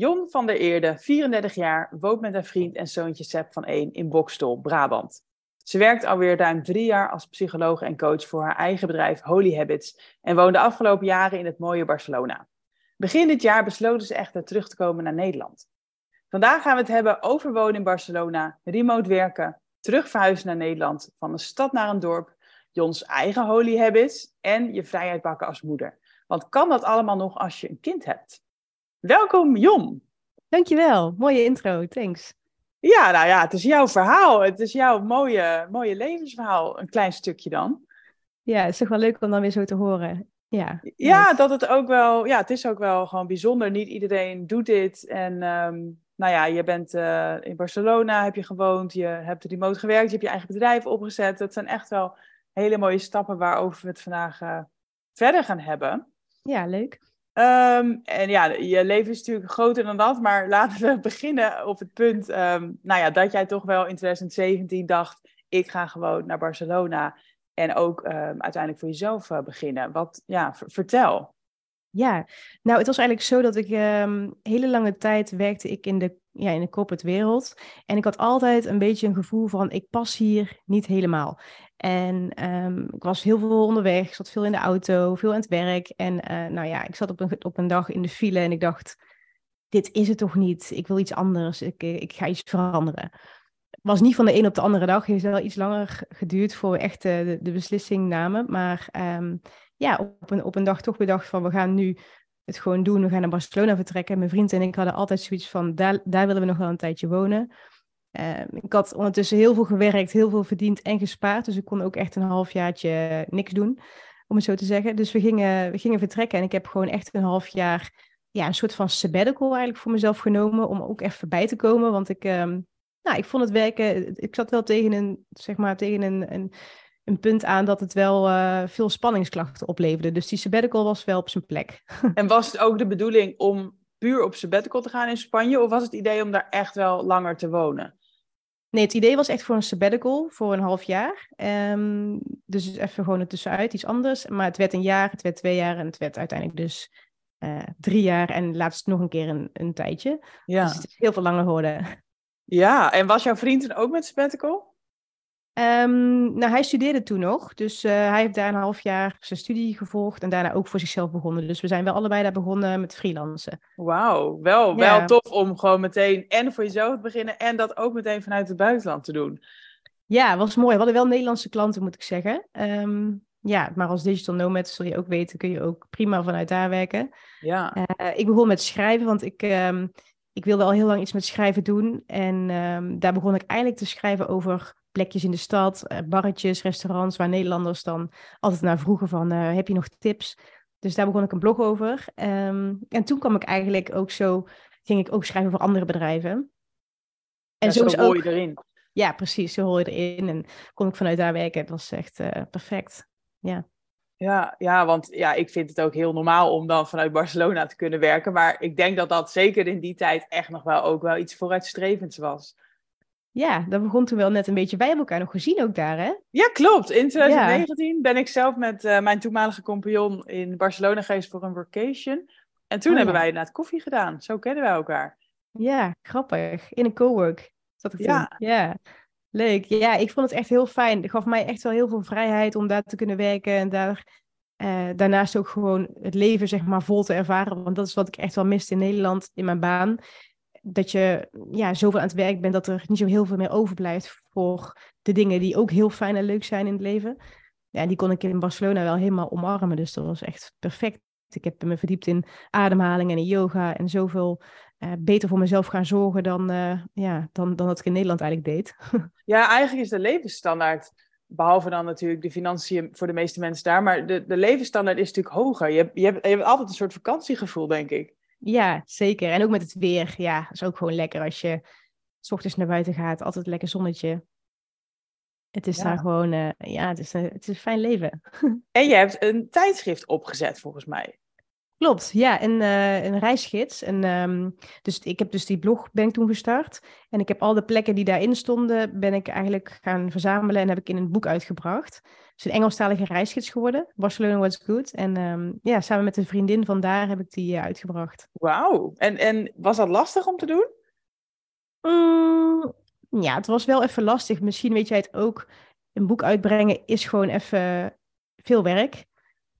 Jon van der Eerde, 34 jaar, woont met een vriend en zoontje Seb van 1 in Bokstol, Brabant. Ze werkt alweer ruim drie jaar als psycholoog en coach voor haar eigen bedrijf Holy Habits en woont de afgelopen jaren in het mooie Barcelona. Begin dit jaar besloten ze echter terug te komen naar Nederland. Vandaag gaan we het hebben over wonen in Barcelona, remote werken, terug verhuizen naar Nederland, van een stad naar een dorp, Jons eigen Holy Habits en je vrijheid pakken als moeder. Want kan dat allemaal nog als je een kind hebt? Welkom Jon. Dankjewel, mooie intro, thanks. Ja, nou ja, het is jouw verhaal. Het is jouw mooie, mooie levensverhaal, een klein stukje dan. Ja, het is toch wel leuk om dan weer zo te horen. Ja, ja dat het ook wel, ja, het is ook wel gewoon bijzonder. Niet iedereen doet dit. En um, nou ja, je bent uh, in Barcelona, heb je gewoond, je hebt remote gewerkt, je hebt je eigen bedrijf opgezet. Dat zijn echt wel hele mooie stappen waarover we het vandaag uh, verder gaan hebben. Ja, leuk. Um, en ja, je leven is natuurlijk groter dan dat, maar laten we beginnen op het punt um, nou ja, dat jij toch wel in 2017 dacht, ik ga gewoon naar Barcelona en ook um, uiteindelijk voor jezelf uh, beginnen. Wat, ja, vertel. Ja, nou het was eigenlijk zo dat ik hele lange tijd werkte ik in de, ja, in de corporate wereld en ik had altijd een beetje een gevoel van ik pas hier niet helemaal. En um, ik was heel veel onderweg, zat veel in de auto, veel aan het werk. En uh, nou ja, ik zat op een, op een dag in de file en ik dacht, dit is het toch niet? Ik wil iets anders, ik, eh, ik ga iets veranderen. Was niet van de een op de andere dag, het heeft wel iets langer geduurd voor we echt uh, de, de, beslissing namen. Maar um, ja, op een, op een dag toch bedacht van, we gaan nu het gewoon doen. We gaan naar Barcelona vertrekken. Mijn vriend en ik hadden altijd zoiets van, daar, daar willen we nog wel een tijdje wonen. Uh, ik had ondertussen heel veel gewerkt, heel veel verdiend en gespaard. Dus ik kon ook echt een halfjaartje niks doen, om het zo te zeggen. Dus we gingen, we gingen vertrekken en ik heb gewoon echt een half jaar ja, een soort van sabbatical eigenlijk voor mezelf genomen. Om ook even bij te komen. Want ik, um, nou, ik vond het werken, ik zat wel tegen een, zeg maar, tegen een, een, een punt aan dat het wel uh, veel spanningsklachten opleverde. Dus die sabbatical was wel op zijn plek. En was het ook de bedoeling om puur op sabbatical te gaan in Spanje? Of was het idee om daar echt wel langer te wonen? Nee, het idee was echt voor een sabbatical, voor een half jaar. Um, dus even gewoon ertussenuit, iets anders. Maar het werd een jaar, het werd twee jaar en het werd uiteindelijk dus uh, drie jaar en laatst nog een keer een, een tijdje. Ja. Dus het is heel veel langer geworden. Ja, en was jouw vriend dan ook met sabbatical? Um, nou, hij studeerde toen nog. Dus uh, hij heeft daar een half jaar zijn studie gevolgd en daarna ook voor zichzelf begonnen. Dus we zijn wel allebei daar begonnen met freelancen. Wauw, wel, ja. wel tof om gewoon meteen en voor jezelf te beginnen en dat ook meteen vanuit het buitenland te doen. Ja, was mooi. We hadden wel Nederlandse klanten, moet ik zeggen. Um, ja, maar als digital nomad, zul je ook weten, kun je ook prima vanuit daar werken. Ja. Uh, ik begon met schrijven, want ik, um, ik wilde al heel lang iets met schrijven doen. En daar begon ik eigenlijk te schrijven over plekjes in de stad, uh, barretjes, restaurants, waar Nederlanders dan altijd naar vroegen van, uh, heb je nog tips? Dus daar begon ik een blog over. Um, en toen kwam ik eigenlijk ook zo, ging ik ook schrijven voor andere bedrijven. En ja, zo, zo hoor je erin. Ja, precies, zo hoor je erin. En kon ik vanuit daar werken. Het was echt uh, perfect, ja. Ja, ja, want ja, ik vind het ook heel normaal om dan vanuit Barcelona te kunnen werken. Maar ik denk dat dat zeker in die tijd echt nog wel ook wel iets vooruitstrevends was. Ja, dat begon toen wel net een beetje. Wij hebben elkaar nog gezien ook daar, hè? Ja, klopt. In 2019 ja. ben ik zelf met uh, mijn toenmalige compagnon in Barcelona geweest voor een vacation. En toen oh, hebben ja. wij inderdaad koffie gedaan. Zo kennen wij elkaar. Ja, grappig. In een cowork zat ik ja. toen. Ja, leuk. Ja, ik vond het echt heel fijn. Het gaf mij echt wel heel veel vrijheid om daar te kunnen werken. En daar, uh, daarnaast ook gewoon het leven zeg maar vol te ervaren. Want dat is wat ik echt wel miste in Nederland, in mijn baan dat je ja, zoveel aan het werk bent dat er niet zo heel veel meer overblijft voor de dingen die ook heel fijn en leuk zijn in het leven. Ja, die kon ik in Barcelona wel helemaal omarmen, dus dat was echt perfect. Ik heb me verdiept in ademhaling en in yoga en zoveel uh, beter voor mezelf gaan zorgen dan, uh, ja, dan, dan dat ik in Nederland eigenlijk deed. ja, eigenlijk is de levensstandaard, behalve dan natuurlijk de financiën voor de meeste mensen daar, maar de, de levensstandaard is natuurlijk hoger. Je je, hebt, je hebt altijd een soort vakantiegevoel, denk ik. Ja, zeker. En ook met het weer. Ja, is ook gewoon lekker als je s ochtends naar buiten gaat, altijd lekker zonnetje. Het is Ja. daar gewoon, eh, ja, het is, eh, het is een fijn leven. En je hebt een tijdschrift opgezet, volgens mij. Klopt, ja, een, eh, een reisgids. En, ehm, dus ik heb dus die blog ben ik toen gestart. En ik heb al de plekken die daarin stonden, ben ik eigenlijk gaan verzamelen en heb ik in een boek uitgebracht. Het is een Engelstalige reisgids geworden, Barcelona What's Good. En ehm, ja, samen met een vriendin van daar heb ik die eh, uitgebracht. Wauw. En, en was dat lastig om te doen? Mm, ja, het was wel even lastig. Misschien weet jij het ook. Een boek uitbrengen is gewoon even veel werk.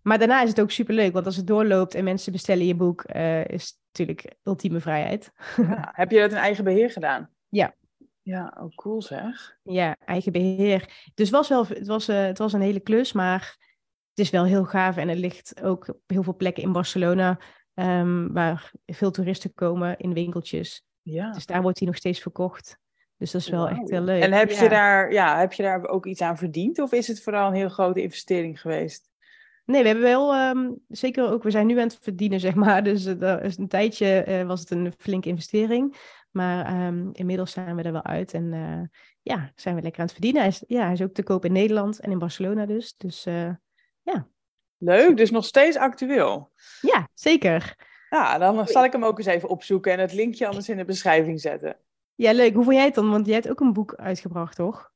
Maar daarna is het ook superleuk, want als het doorloopt en mensen bestellen je boek, eh, is het natuurlijk ultieme vrijheid. Ja. Heb je dat in eigen beheer gedaan? Ja. Ja, oh cool zeg. Ja, eigen beheer. Dus was wel, het, was, eh, het was een hele klus, maar het is wel heel gaaf. En het ligt ook op heel veel plekken in Barcelona, ehm, waar veel toeristen komen in winkeltjes. Ja. Dus daar wordt hij nog steeds verkocht. Dus dat is wel echt heel leuk. En heb, Ja. je daar, ja, heb je daar ook iets aan verdiend? Of is het vooral een heel grote investering geweest? Nee, we hebben wel, ehm, zeker ook, we zijn nu aan het verdienen, zeg maar. Dus eh, een tijdje eh, was het een flinke investering. Maar ehm, inmiddels zijn we er wel uit en eh, ja, zijn we lekker aan het verdienen. Hij is, ja, hij is ook te koop in Nederland en in Barcelona dus. Dus eh, Leuk, dus nog steeds actueel. ja, zeker. Ja, dan zal ik hem ook eens even opzoeken en het linkje anders in de beschrijving zetten. Ja, leuk. Hoe vond jij het dan? Want jij hebt ook een boek uitgebracht, toch?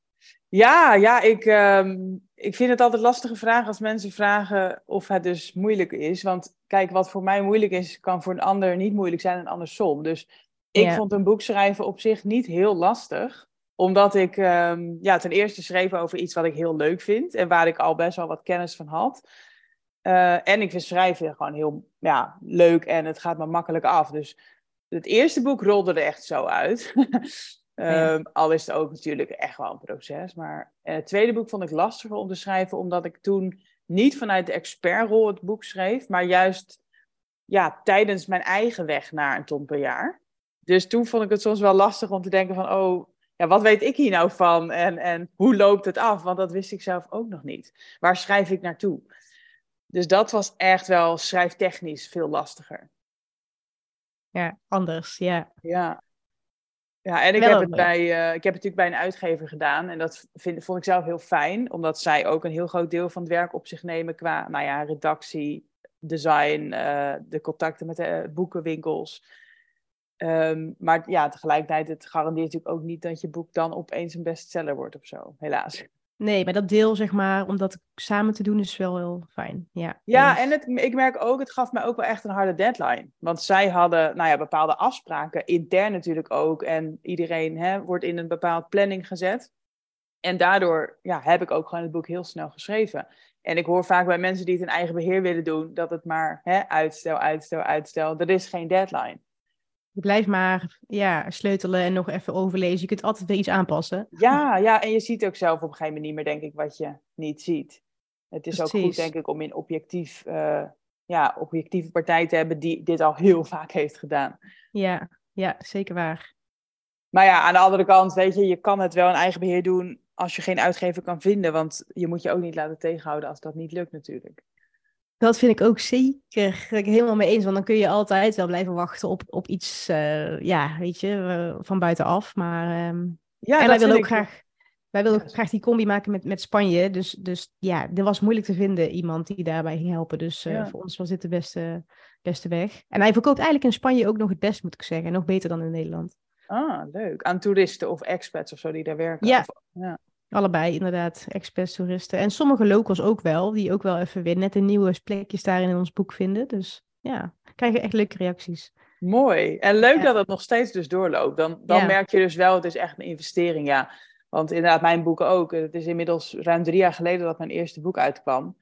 Ja, ja ik, ehm, ik vind het altijd lastige vraag als mensen vragen of het dus moeilijk is. Want kijk, wat voor mij moeilijk is, kan voor een ander niet moeilijk zijn en andersom. Dus ik Ja. vond een boek schrijven op zich niet heel lastig. Omdat ik ehm, ja, ten eerste schreef over iets wat ik heel leuk vind en waar ik al best wel wat kennis van had. Eh, en ik vind schrijven gewoon heel ja, leuk en het gaat me makkelijk af. Dus het eerste boek rolde er echt zo uit. Ja. Ehm, al is het ook natuurlijk echt wel een proces. Maar en het tweede boek vond ik lastiger om te schrijven, omdat ik toen niet vanuit de expertrol het boek schreef, maar juist ja, tijdens mijn eigen weg naar een ton per jaar. Dus toen vond ik het soms wel lastig om te denken van, oh, ja, wat weet ik hier nou van en, en hoe loopt het af? Want dat wist ik zelf ook nog niet. Waar schrijf ik naartoe? Dus dat was echt wel schrijftechnisch veel lastiger. Ja, anders, ja. Ja. Ja, en ik heb, het bij, eh, ik heb het natuurlijk bij een uitgever gedaan. En dat vind, vond ik zelf heel fijn, omdat zij ook een heel groot deel van het werk op zich nemen qua nou ja, redactie, design, eh, de contacten met de eh, boekenwinkels. Ehm, maar ja, tegelijkertijd, het garandeert natuurlijk ook niet dat je boek dan opeens een bestseller wordt of zo, helaas. Nee, maar dat deel, zeg maar, om dat samen te doen is wel heel fijn. Ja, Ja, en het, ik merk ook, het gaf mij ook wel echt een harde deadline. Want zij hadden nou ja, bepaalde afspraken, intern natuurlijk ook. En iedereen hè, wordt in een bepaald planning gezet. En daardoor ja, heb ik ook gewoon het boek heel snel geschreven. En ik hoor vaak bij mensen die het in eigen beheer willen doen, dat het maar hè, uitstel, uitstel, uitstel. Er is geen deadline. Je blijft maar ja, sleutelen en nog even overlezen. Je kunt altijd weer iets aanpassen. Ja, ja, en je ziet ook zelf op een gegeven moment niet meer, denk ik, wat je niet ziet. Het is ook goed, denk ik, om in objectief, eh, ja, objectieve partij te hebben die dit al heel vaak heeft gedaan. Ja, ja, zeker waar. Maar ja, aan de andere kant, weet je, je kan het wel in eigen beheer doen als je geen uitgever kan vinden. Want je moet je ook niet laten tegenhouden als dat niet lukt natuurlijk. Dat vind ik ook zeker ik helemaal mee eens. Want dan kun je altijd wel blijven wachten op, op iets, eh, ja, weet je, eh, van buitenaf. Maar ehm, Ja, en wij willen ook ik- graag, wij willen ook graag die combi maken met, met Spanje. Dus, dus ja, er was moeilijk te vinden iemand die daarbij ging helpen. Dus eh, Ja. voor ons was dit de beste, beste weg. En hij verkoopt eigenlijk in Spanje ook nog het best, moet ik zeggen. Nog beter dan in Nederland. Ah, leuk. Aan toeristen of expats of zo die daar werken. Ja. Of- ja. Allebei inderdaad, expats, toeristen. En sommige locals ook wel, die ook wel even weer net een nieuwe plekjes daarin in ons boek vinden. Dus ja, krijgen echt leuke reacties. Mooi. En leuk Ja. dat het nog steeds dus doorloopt. Dan, dan Ja. merk je dus wel, het is echt een investering, ja. Want inderdaad, mijn boeken ook. Het is inmiddels ruim drie jaar geleden dat mijn eerste boek uitkwam.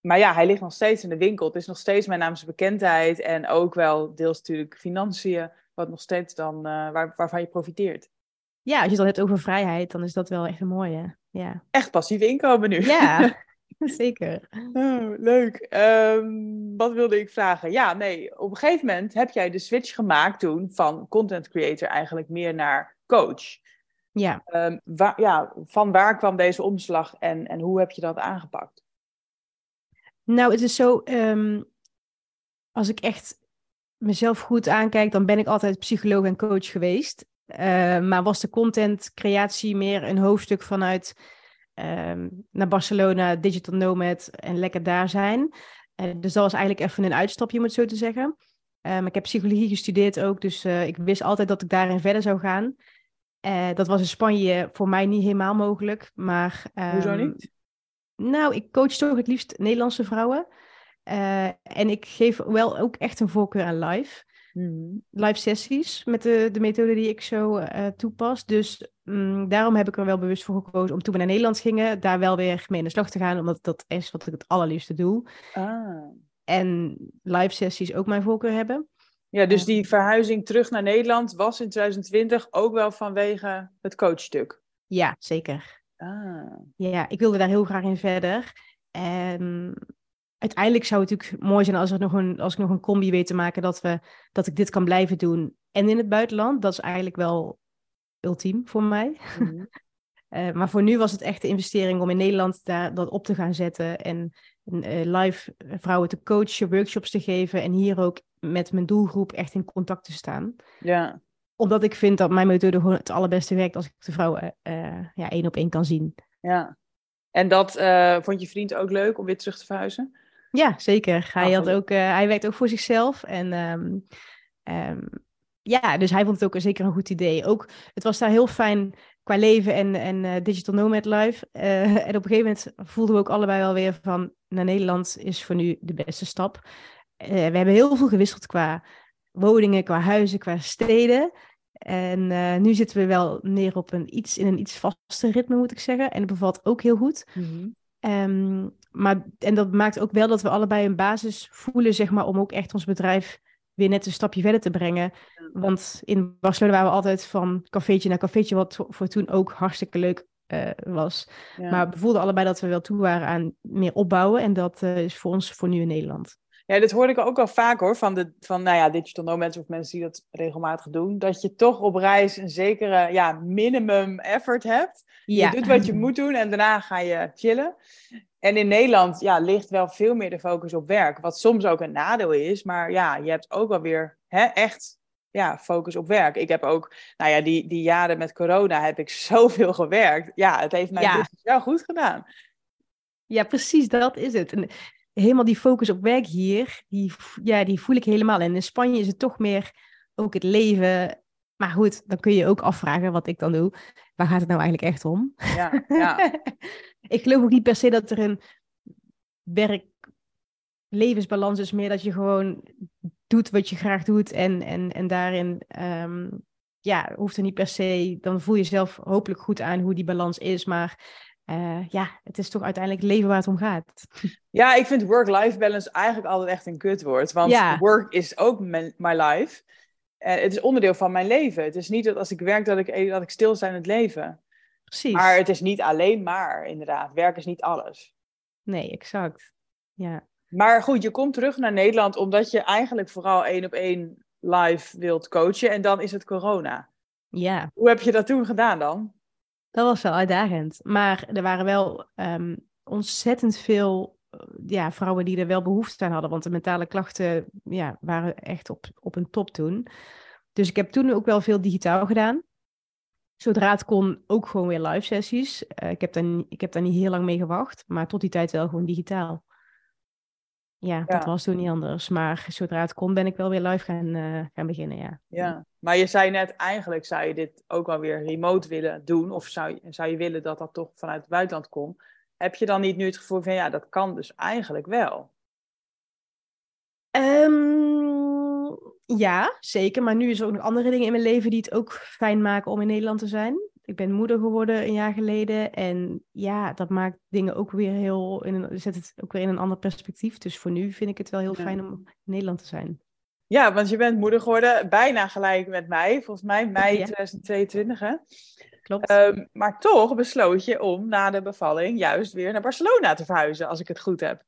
Maar ja, hij ligt nog steeds in de winkel. Het is nog steeds mijn naamsbekendheid en ook wel deels natuurlijk financiën, wat nog steeds dan, eh, waar, waarvan je profiteert. Ja, als je het dan hebt over vrijheid, dan is dat wel echt een mooie. Ja, Echt passief inkomen nu. ja zeker. Oh, leuk. Ehm, wat wilde ik vragen? Ja, nee, op een gegeven moment heb jij de switch gemaakt toen van content creator eigenlijk meer naar coach. Ja, Ehm, waar, ja, van waar kwam deze omslag en, en hoe heb je dat aangepakt? nou het is zo, ehm, als ik echt mezelf goed aankijk, dan ben ik altijd psycholoog en coach geweest. Eh, maar was de contentcreatie meer een hoofdstuk vanuit ehm, naar Barcelona, digital nomad en lekker daar zijn. Uh, dus dat was eigenlijk even een uitstapje, om het zo te zeggen. Um, ik heb psychologie gestudeerd ook, dus uh, ik wist altijd dat ik daarin verder zou gaan. dat was in Spanje voor mij niet helemaal mogelijk, maar... Um, Hoezo niet? Nou, ik coach toch het liefst Nederlandse vrouwen. en ik geef wel ook echt een voorkeur aan live. Mhm. live sessies met de, de methode die ik zo uh, toepas. Dus um, daarom heb ik er wel bewust voor gekozen om toen we naar Nederland gingen, daar wel weer mee in de slag te gaan, omdat dat is wat ik het allerliefste doe. Ah. En live sessies ook mijn voorkeur hebben. Ja, dus die verhuizing terug naar Nederland was in 2020 ook wel vanwege het coachstuk? Ja, zeker. Ah. Ja, ik wilde daar heel graag in verder. En uiteindelijk zou het natuurlijk mooi zijn als, er nog een, als ik nog een combi weet te maken dat, we, dat ik dit kan blijven doen. En in het buitenland, dat is eigenlijk wel ultiem voor mij. Mhm. Eh, maar voor nu was het echt de investering om in Nederland daar, dat op te gaan zetten. En uh, live vrouwen te coachen, workshops te geven. En hier ook met mijn doelgroep echt in contact te staan. Ja. Omdat ik vind dat mijn methode gewoon het allerbeste werkt als ik de vrouwen uh, ja, één op één kan zien. Ja. En dat vond je vriend ook leuk om weer terug te verhuizen? Ja, zeker. Hij, had ook, uh, hij werkt ook voor zichzelf. En um, um, ja, dus hij vond het ook zeker een goed idee. Ook, het was daar heel fijn qua leven en, en uh, Digital Nomad Life. Uh, en op een gegeven moment voelden we ook allebei wel weer van... naar Nederland is voor nu de beste stap. we hebben heel veel gewisseld qua woningen, qua huizen, qua steden. En nu zitten we wel neer op een iets, in een iets vaster ritme, moet ik zeggen. En het bevalt ook heel goed. Mm Um, maar, en dat maakt ook wel dat we allebei een basis voelen, zeg maar, om ook echt ons bedrijf weer net een stapje verder te brengen. Want in Barcelona waren we altijd van cafeetje naar cafeetje, wat voor toen ook hartstikke leuk uh, was. Maar we voelden allebei dat we wel toe waren aan meer opbouwen. En dat uh, is voor ons voor nu in Nederland. Ja, dit hoorde ik ook al vaak hoor, van, de, van nou ja, digital nomads of mensen die dat regelmatig doen. Dat je toch op reis een zekere ja, minimum effort hebt. Ja. Je doet wat je moet doen en daarna ga je chillen. En in Nederland ja, ligt wel veel meer de focus op werk. Wat soms ook een nadeel is. Maar ja, je hebt ook wel weer hè, echt ja, focus op werk. Ik heb ook, nou ja, die, die jaren met corona heb ik zoveel gewerkt. Ja, het heeft mij ja. Dus wel goed gedaan. Ja, precies, dat is het. En helemaal die focus op werk hier, die, ja, die voel ik helemaal. En in Spanje is het toch meer ook het leven. Maar goed, dan kun je ook afvragen wat ik dan doe. Waar gaat het nou eigenlijk echt om? Ja, ja. ik geloof ook niet per se dat er een werk-levensbalans is, meer dat je gewoon doet wat je graag doet en, en, en daarin um, ja, hoeft er niet per se, dan voel je zelf hopelijk goed aan hoe die balans is, maar uh, ja, het is toch uiteindelijk leven waar het om gaat. Ja, ik vind work-life balance eigenlijk altijd echt een kutwoord, want ja. work is ook my life. Uh, het is onderdeel van mijn leven. Het is niet dat als ik werk dat ik, dat ik stil sta in het leven. Precies. Maar het is niet alleen maar, inderdaad. Werk is niet alles. Nee, exact. Ja. Maar goed, je komt terug naar Nederland omdat je eigenlijk vooral één op één live wilt coachen. En dan is het corona. Ja. Hoe heb je dat toen gedaan dan? Dat was wel uitdagend. Maar er waren wel um, ontzettend veel eh, ja, vrouwen die er wel behoefte aan hadden. Want de mentale klachten ja, waren echt op, op een top toen. Dus ik heb toen ook wel veel digitaal gedaan. Zodra het kon, ook gewoon weer live sessies. Uh, ik, heb daar, ik heb daar niet heel lang mee gewacht, maar tot die tijd wel gewoon digitaal. Ja, dat was toen niet anders. Maar zodra het kon, ben ik wel weer live gaan, uh, gaan beginnen, ja. Ja, maar je zei net, eigenlijk zou je dit ook wel weer remote willen doen. Of zou je, zou je willen dat dat toch vanuit het buitenland komt. Heb je dan niet nu het gevoel van, ja, dat kan dus eigenlijk wel? Um, ja, zeker. Maar nu is er ook nog andere dingen in mijn leven die het ook fijn maken om in Nederland te zijn. Ik ben moeder geworden een jaar geleden. En ja, dat maakt dingen ook weer heel. In een, zet het ook weer in een ander perspectief. Dus voor nu vind ik het wel heel fijn om in Nederland te zijn. Ja, want je bent moeder geworden bijna gelijk met mij. Volgens mij mei 2022. Hè? Klopt. Um, maar toch besloot je om na de bevalling juist weer naar Barcelona te verhuizen, als ik het goed heb.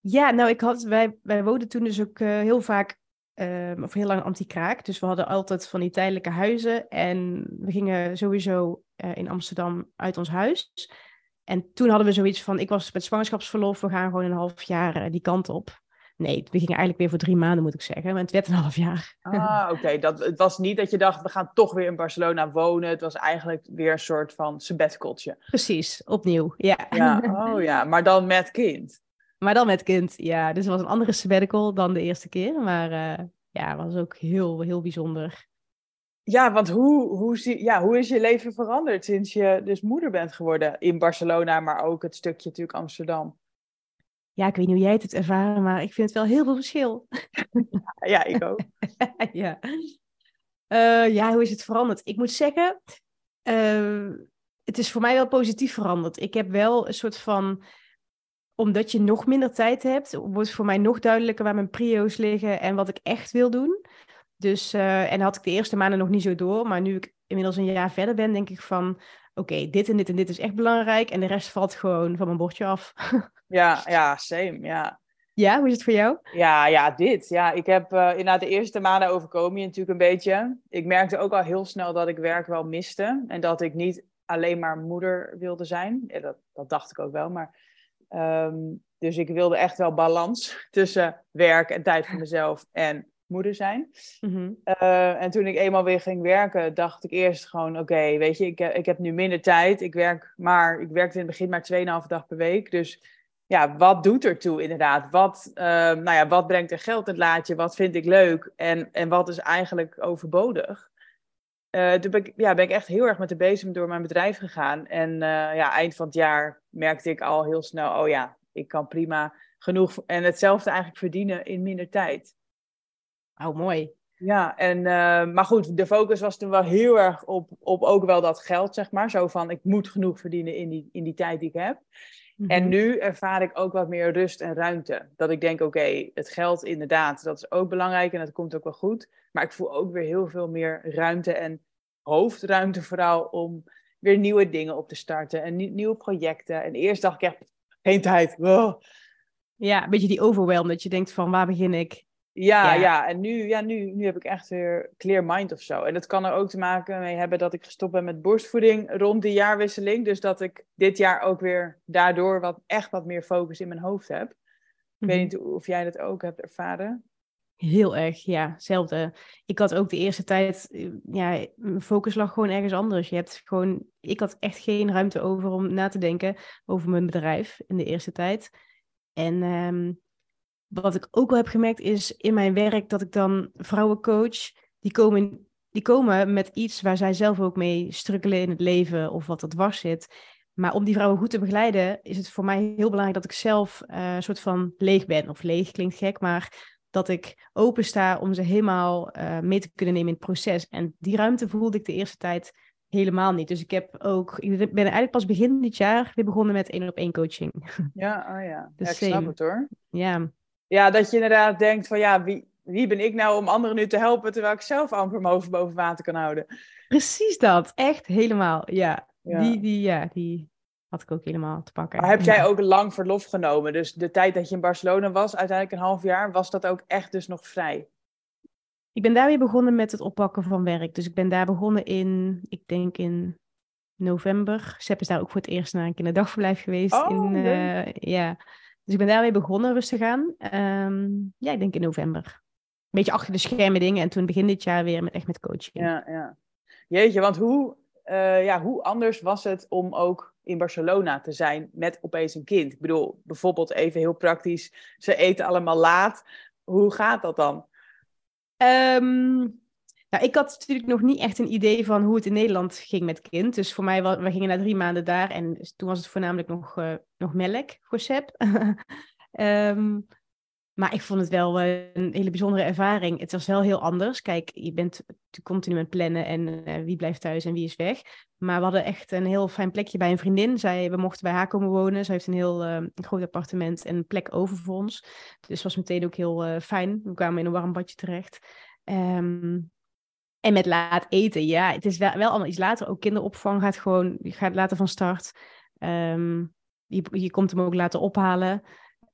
Ja, nou, ik had, wij, wij woonden toen dus ook uh, heel vaak Um, of heel lang anti-kraak. Dus we hadden altijd van die tijdelijke huizen. En we gingen sowieso uh, in Amsterdam uit ons huis. En toen hadden we zoiets van, ik was met zwangerschapsverlof, we gaan gewoon een half jaar uh, die kant op. Nee, we gingen eigenlijk weer voor drie maanden, moet ik zeggen. Maar het werd een half jaar. Ah, oké. Dat Het was niet dat je dacht, we gaan toch weer in Barcelona wonen. Het was eigenlijk weer een soort van sabbaticaltje. Precies, opnieuw, ja. ja. Oh ja, maar dan met kind. Maar dan met kind, ja. Dus het was een andere sabbatical dan de eerste keer. Maar uh, ja, was ook heel, heel bijzonder. Ja, want hoe, hoe, zie, ja, hoe is je leven veranderd sinds je dus moeder bent geworden in Barcelona, maar ook het stukje natuurlijk Amsterdam? Ja, ik weet niet hoe jij het hebt ervaren, maar ik vind het wel heel veel verschil. ja, ik ook. ja. Uh, ja, hoe is het veranderd? Ik moet zeggen, uh, het is voor mij wel positief veranderd. Ik heb wel een soort van, omdat je nog minder tijd hebt, wordt voor mij nog duidelijker waar mijn prio's liggen en wat ik echt wil doen. Dus, uh, en had ik de eerste maanden nog niet zo door, maar nu ik inmiddels een jaar verder ben, denk ik van, oké, dit en dit en dit is echt belangrijk en de rest valt gewoon van mijn bordje af. ja, ja, same, ja. Ja, hoe is het voor jou? Ja, ja, dit. Ja, ik heb uh, inderdaad de eerste maanden overkomen je natuurlijk een beetje. Ik merkte ook al heel snel dat ik werk wel miste. En dat ik niet alleen maar moeder wilde zijn. Ja, dat, dat dacht ik ook wel, maar... Um, dus ik wilde echt wel balans tussen werk en tijd voor mezelf en moeder zijn. Mm-hmm. uh, en toen ik eenmaal weer ging werken, dacht ik eerst gewoon: oké, okay, weet je, ik, ik heb nu minder tijd. Ik werk maar, ik werkte in het begin maar 2,5 dag per week. Dus ja, wat doet er toe inderdaad? Wat, uh, nou ja, wat brengt er geld in het laadje? Wat vind ik leuk? En, en wat is eigenlijk overbodig? Uh, toen ben ik, ja, ben ik echt heel erg met de bezem door mijn bedrijf gegaan. En uh, ja, eind van het jaar merkte ik al heel snel: oh ja, ik kan prima genoeg en hetzelfde eigenlijk verdienen in minder tijd. Oh, mooi. Ja, en, uh, maar goed, de focus was toen wel heel erg op, op ook wel dat geld, zeg maar. Zo van, ik moet genoeg verdienen in die, in die tijd die ik heb. En nu ervaar ik ook wat meer rust en ruimte. Dat ik denk, oké, okay, het geld inderdaad, dat is ook belangrijk en dat komt ook wel goed. Maar ik voel ook weer heel veel meer ruimte en hoofdruimte vooral om weer nieuwe dingen op te starten en nieuwe projecten. En eerst dacht ik echt, geen tijd. Wow. Ja, een beetje die overwhelm, dat je denkt van, waar begin ik? Ja, ja, ja, en nu, ja, nu, nu heb ik echt weer clear mind of zo. En dat kan er ook te maken mee hebben dat ik gestopt ben met borstvoeding rond die jaarwisseling. Dus dat ik dit jaar ook weer daardoor wat, echt wat meer focus in mijn hoofd heb. Ik weet niet of jij dat ook hebt ervaren. Heel erg, ja, hetzelfde. Ik had ook de eerste tijd, ja, mijn focus lag gewoon ergens anders. Je hebt gewoon, ik had echt geen ruimte over om na te denken over mijn bedrijf in de eerste tijd. En um, wat ik ook wel heb gemerkt is in mijn werk dat ik dan vrouwen coach, die komen, die komen met iets waar zij zelf ook mee strukkelen in het leven of wat er dwars zit. Maar om die vrouwen goed te begeleiden, is het voor mij heel belangrijk dat ik zelf een soort van leeg ben. Of leeg klinkt gek, maar dat ik open sta om ze helemaal uh, mee te kunnen nemen in het proces. En die ruimte voelde ik de eerste tijd helemaal niet. Dus ik heb ook, ik ben eigenlijk pas begin dit jaar weer begonnen met één op één coaching. Ja, oh ja. Dus ja, ik snap het hoor. Ja. Ja, dat je inderdaad denkt van ja, wie, wie ben ik nou om anderen nu te helpen terwijl ik zelf amper mijn hoofd boven water kan houden. Precies dat, echt helemaal. Ja, ja. Die, die, ja, die had ik ook helemaal te pakken. Maar heb jij ook lang verlof genomen? Dus de tijd dat je in Barcelona was, uiteindelijk een half jaar, was dat ook echt dus nog vrij? Ik ben daar weer begonnen met het oppakken van werk. Dus ik ben daar begonnen in, ik denk in november. Sepp is daar ook voor het eerst naar een kinderdagverblijf geweest. Oh, in, uh, ja. Dus ik ben daarmee begonnen rustig aan. Um, ja, ik denk in november. Een beetje achter de schermen dingen. En toen begin dit jaar weer met, echt met coaching. Ja, ja. Jeetje, want hoe, uh, ja, hoe anders was het om ook in Barcelona te zijn met opeens een kind? Ik bedoel, bijvoorbeeld even heel praktisch. Ze eten allemaal laat. Hoe gaat dat dan? Um, nou, ik had natuurlijk nog niet echt een idee van hoe het in Nederland ging met kind. Dus voor mij, we gingen na drie maanden daar en toen was het voornamelijk nog, uh, nog melk voor um, maar ik vond het wel uh, een hele bijzondere ervaring. Het was wel heel anders. Kijk, je bent continu aan het plannen en uh, wie blijft thuis en wie is weg. Maar we hadden echt een heel fijn plekje bij een vriendin. Zij, we mochten bij haar komen wonen. Ze heeft een heel een groot appartement en een plek over voor ons. Dus was meteen ook heel fijn. We kwamen in een warm badje terecht. Um, en met laat eten, ja, het is wel, wel allemaal iets later. Ook kinderopvang gaat gewoon, gaat later van start. Um, je, je komt hem ook laten ophalen.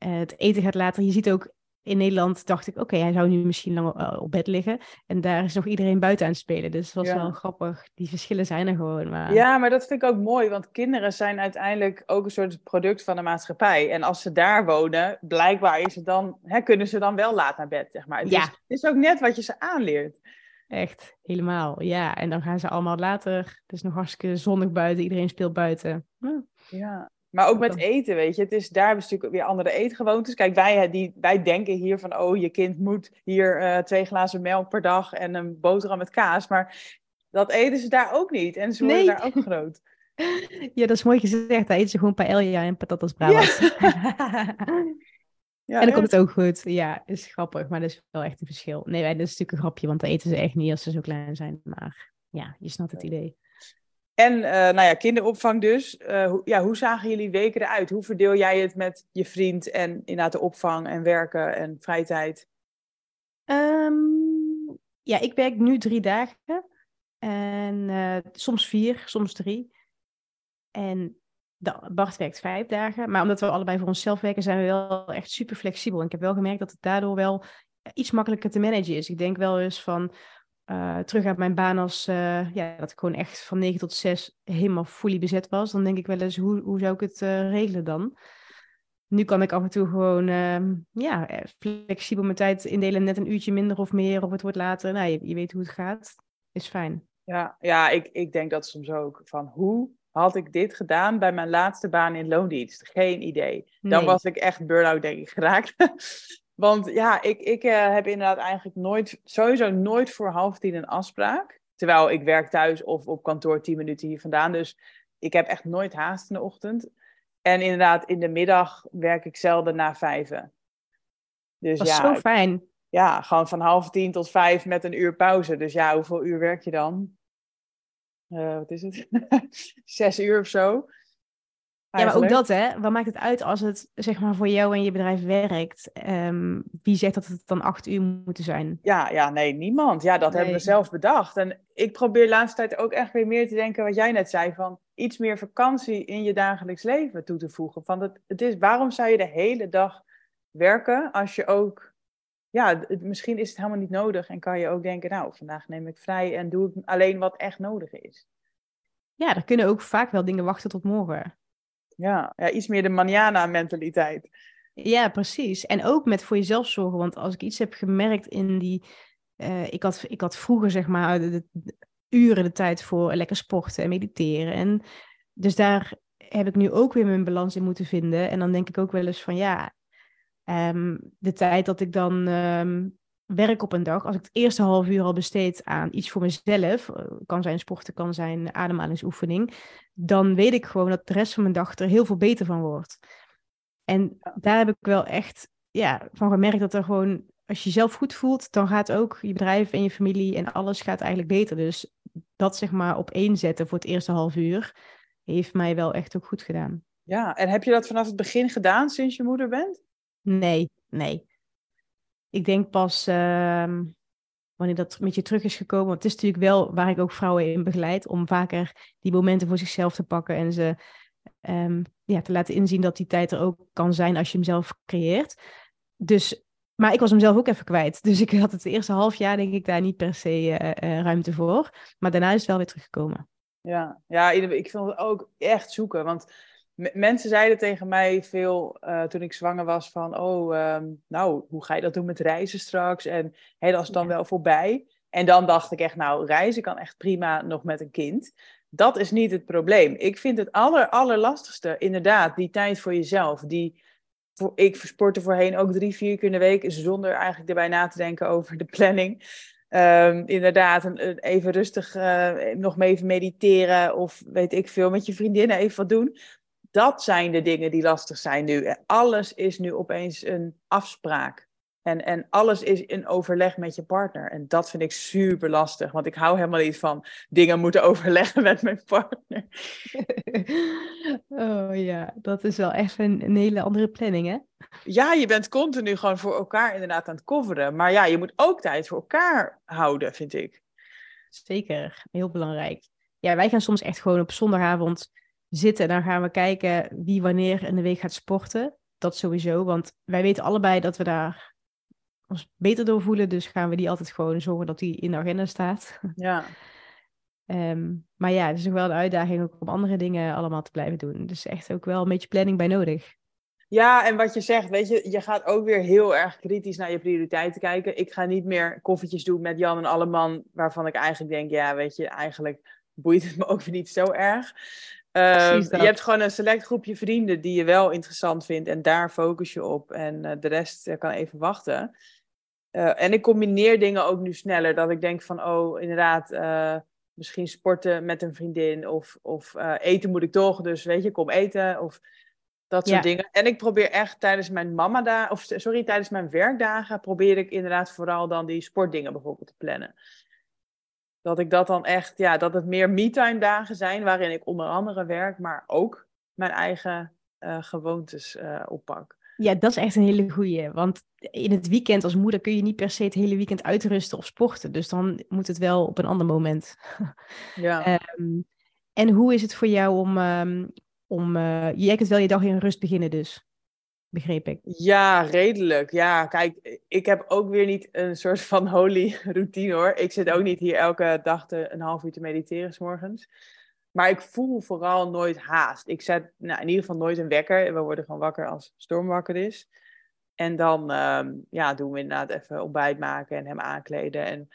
Uh, het eten gaat later. Je ziet ook in Nederland dacht ik, oké, hij zou nu misschien lang eh, op bed liggen. En daar is nog iedereen buiten aan het spelen. Dus het was Ja. wel grappig. Die verschillen zijn er gewoon. Maar... Ja, maar dat vind ik ook mooi, want kinderen zijn uiteindelijk ook een soort product van de maatschappij. En als ze daar wonen, blijkbaar is het dan, hè, kunnen ze dan wel laat naar bed, zeg maar. Het, Ja. is, het is ook net wat je ze aanleert. Echt, helemaal. Ja, en dan gaan ze allemaal later. Het is nog hartstikke zonnig buiten. Iedereen speelt buiten. Ja. Ja. Maar ook met Dan- eten, weet je. Het is, daar hebben ze natuurlijk weer andere eetgewoontes. Kijk, wij, hè, die, wij denken hier van, oh, je kind moet hier eh, twee glazen melk per dag en een boterham met kaas. Maar dat eten ze daar ook niet. En ze worden Nee. daar ook groot. ja, dat is mooi gezegd. Daar eten ze gewoon paella en patatas bravas. Ja, en dan komt het ook goed. Ja, is grappig, maar dat is wel echt een verschil. Nee, wij- dat is natuurlijk een grapje, want dat eten ze echt niet als ze zo klein zijn. Maar ja, je snapt het idee. En eh, nou ja, kinderopvang dus. Eh, hoe, ja, hoe zagen jullie weken eruit? Hoe verdeel jij het met je vriend en inderdaad de opvang en werken en vrije? Ehm, ja, ik werk nu drie dagen. En eh, soms vier, soms drie. En Bart werkt vijf dagen. Maar omdat we allebei voor onszelf werken, zijn we wel echt super flexibel. En ik heb wel gemerkt dat het daardoor wel iets makkelijker te managen is. Ik denk wel eens van eh, terug uit mijn baan als eh, ja, dat ik gewoon echt van negen tot zes helemaal fully bezet was. Dan denk ik wel eens, hoe, hoe zou ik het eh, regelen dan? Nu kan ik af en toe gewoon ehm, ja, flexibel mijn tijd indelen. Net een uurtje minder of meer, of het wordt later. Nou, je, je weet hoe het gaat. Is fijn. Ja, ja ik, ik denk dat soms ook. Van hoe had ik dit gedaan bij mijn laatste baan in loondienst? Geen idee. Dan Nee. was ik echt burn-out, denk ik, geraakt. Want ja, ik, ik eh, heb inderdaad eigenlijk nooit, sowieso nooit voor half tien een afspraak. Terwijl ik werk thuis of op kantoor tien minuten hier vandaan. Dus ik heb echt nooit haast in de ochtend. En inderdaad, in de middag werk ik zelden na vijven. Dus Dat is ja, zo fijn. ja, gewoon van half tien tot vijf met een uur pauze. Dus ja, hoeveel uur werk je dan? Eh, wat is het? Zes uur of zo. Ja, maar ook dat, hè? Wat maakt het uit als het zeg maar voor jou en je bedrijf werkt? Ehm, wie zegt dat het dan acht uur moeten zijn? Ja, ja, nee, niemand. Ja, dat hebben we zelf bedacht. En ik probeer de laatste tijd ook echt weer meer te denken wat jij net zei. Van iets meer vakantie in je dagelijks leven toe te voegen. Van het, het is, waarom zou je de hele dag werken als je ook... Ja, het- misschien is het helemaal niet nodig. En kan je ook denken, nou, vandaag neem ik vrij en doe ik alleen wat echt nodig is. Ja, er kunnen ook vaak wel dingen wachten tot morgen. Ja, ja iets meer de manana-mentaliteit. Ja, precies. En ook met voor jezelf zorgen. Want als ik iets heb gemerkt in die. eh, ik, had, ik had vroeger, zeg maar, uren de tijd voor lekker sporten en mediteren. En dus daar heb ik nu ook weer mijn balans in moeten vinden. En dan denk ik ook wel eens van ja. ehm, de tijd dat ik dan ehm, werk op een dag, als ik het eerste half uur al besteed aan iets voor mezelf, eh, kan zijn sporten, kan zijn ademhalingsoefening, dan weet ik gewoon dat de rest van mijn dag er heel veel beter van wordt. En daar heb ik wel echt ja, van gemerkt dat er gewoon, als je jezelf goed voelt, dan gaat ook je bedrijf en je familie en alles gaat eigenlijk beter. Dus dat zeg maar op één zetten voor het eerste half uur, heeft mij wel echt ook goed gedaan. Ja, en heb je dat vanaf het begin gedaan sinds je moeder bent? Nee, nee. Ik denk pas ehm, wanneer dat met je terug is gekomen. Want het is natuurlijk wel waar ik ook vrouwen in begeleid. Om vaker die momenten voor zichzelf te pakken. En ze ehm, ja, te laten inzien dat die tijd er ook kan zijn als je hem zelf creëert. Dus, maar ik was hem zelf ook even kwijt. Dus ik had het eerste half jaar denk ik daar niet per se eh, eh, ruimte voor. Maar daarna is het wel weer teruggekomen. Ja, ja ik vind het ook echt zoeken. Want mensen zeiden tegen mij veel eh, toen ik zwanger was van... Oh, ehm, nou, hoe ga je dat doen met reizen straks? En hé, dat is dan Ja. wel voorbij. En dan dacht ik echt, nou, reizen kan echt prima nog met een kind. Dat is niet het probleem. Ik vind het aller, allerlastigste inderdaad die tijd voor jezelf. Die, voor, ik sportte voorheen ook drie, vier keer in de week... zonder eigenlijk erbij na te denken over de planning... Ehm, inderdaad, een, even rustig eh, nog mee even mediteren of weet ik veel, met je vriendinnen even wat doen. Dat zijn de dingen die lastig zijn nu. Alles is nu opeens een afspraak. En, en alles is in overleg met je partner. En dat vind ik super lastig, want ik hou helemaal niet van dingen moeten overleggen met mijn partner. oh ja, dat is wel echt een, een hele andere planning hè? Ja, je bent continu gewoon voor elkaar inderdaad aan het coveren. Maar ja, je moet ook tijd voor elkaar houden, vind ik. Zeker, heel belangrijk. Ja, wij gaan soms echt gewoon op zondagavond zitten. En dan gaan we kijken wie wanneer in de week gaat sporten. Dat sowieso, want wij weten allebei dat we daar ons beter doorvoelen. Dus gaan we die altijd gewoon zorgen dat die in de agenda staat. Ja. Ehm, maar ja, het is ook wel de uitdaging ook om andere dingen allemaal te blijven doen. Dus echt ook wel een beetje planning bij nodig. Ja, en wat je zegt, weet je, je gaat ook weer heel erg kritisch naar je prioriteiten kijken. Ik ga niet meer koffietjes doen met Jan en Alleman, waarvan ik eigenlijk denk, ja, weet je, eigenlijk boeit het me ook weer niet zo erg. Ehm, je hebt gewoon een select groepje vrienden die je wel interessant vindt en daar focus je op. En uh, de rest uh, kan even wachten. Uh, en ik combineer dingen ook nu sneller, dat ik denk van, oh, inderdaad, misschien sporten met een vriendin of, of eten moet ik toch, dus weet je, kom eten. Of dat soort dingen. En ik probeer echt tijdens mijn mama daar, of sorry, tijdens mijn werkdagen probeer ik inderdaad vooral dan die sportdingen bijvoorbeeld te plannen. Dat ik dat dan echt, ja, dat het meer me-time dagen zijn waarin ik onder andere werk, maar ook mijn eigen uh, gewoontes uh, oppak. Ja, dat is echt een hele goeie. Want in het weekend als moeder kun je niet per se het hele weekend uitrusten of sporten. Dus dan moet het wel op een ander moment. Ja. um, en hoe is het voor jou om, um, om uh, jij kunt wel je dag in rust beginnen dus, begreep ik. Ja, redelijk. Ja, kijk, ik heb ook weer niet een soort van holy routine hoor. Ik zit ook niet hier elke dag te, een half uur te mediteren s. Maar ik voel vooral nooit haast. Ik zet nou, in ieder geval nooit een wekker. We worden gewoon wakker als Storm wakker is. En dan um, ja, doen we inderdaad even ontbijt maken en hem aankleden. En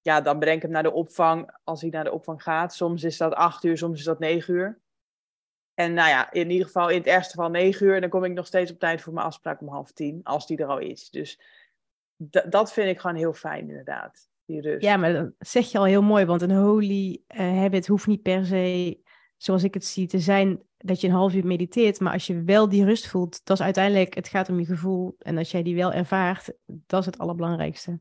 ja, dan breng ik hem naar de opvang als hij naar de opvang gaat. Soms is dat acht uur, soms is dat negen uur. En nou ja, in ieder geval in het ergste geval negen uur. En dan kom ik nog steeds op tijd voor mijn afspraak om half tien, als die er al is. Dus dat vind ik gewoon heel fijn, inderdaad. Die rust. Ja, maar dat zeg je al heel mooi. Want een holy uh, habit hoeft niet per se, zoals ik het zie, te zijn dat je een half uur mediteert. Maar als je wel die rust voelt, dat is uiteindelijk, het gaat om je gevoel. En als jij die wel ervaart, dat is het allerbelangrijkste.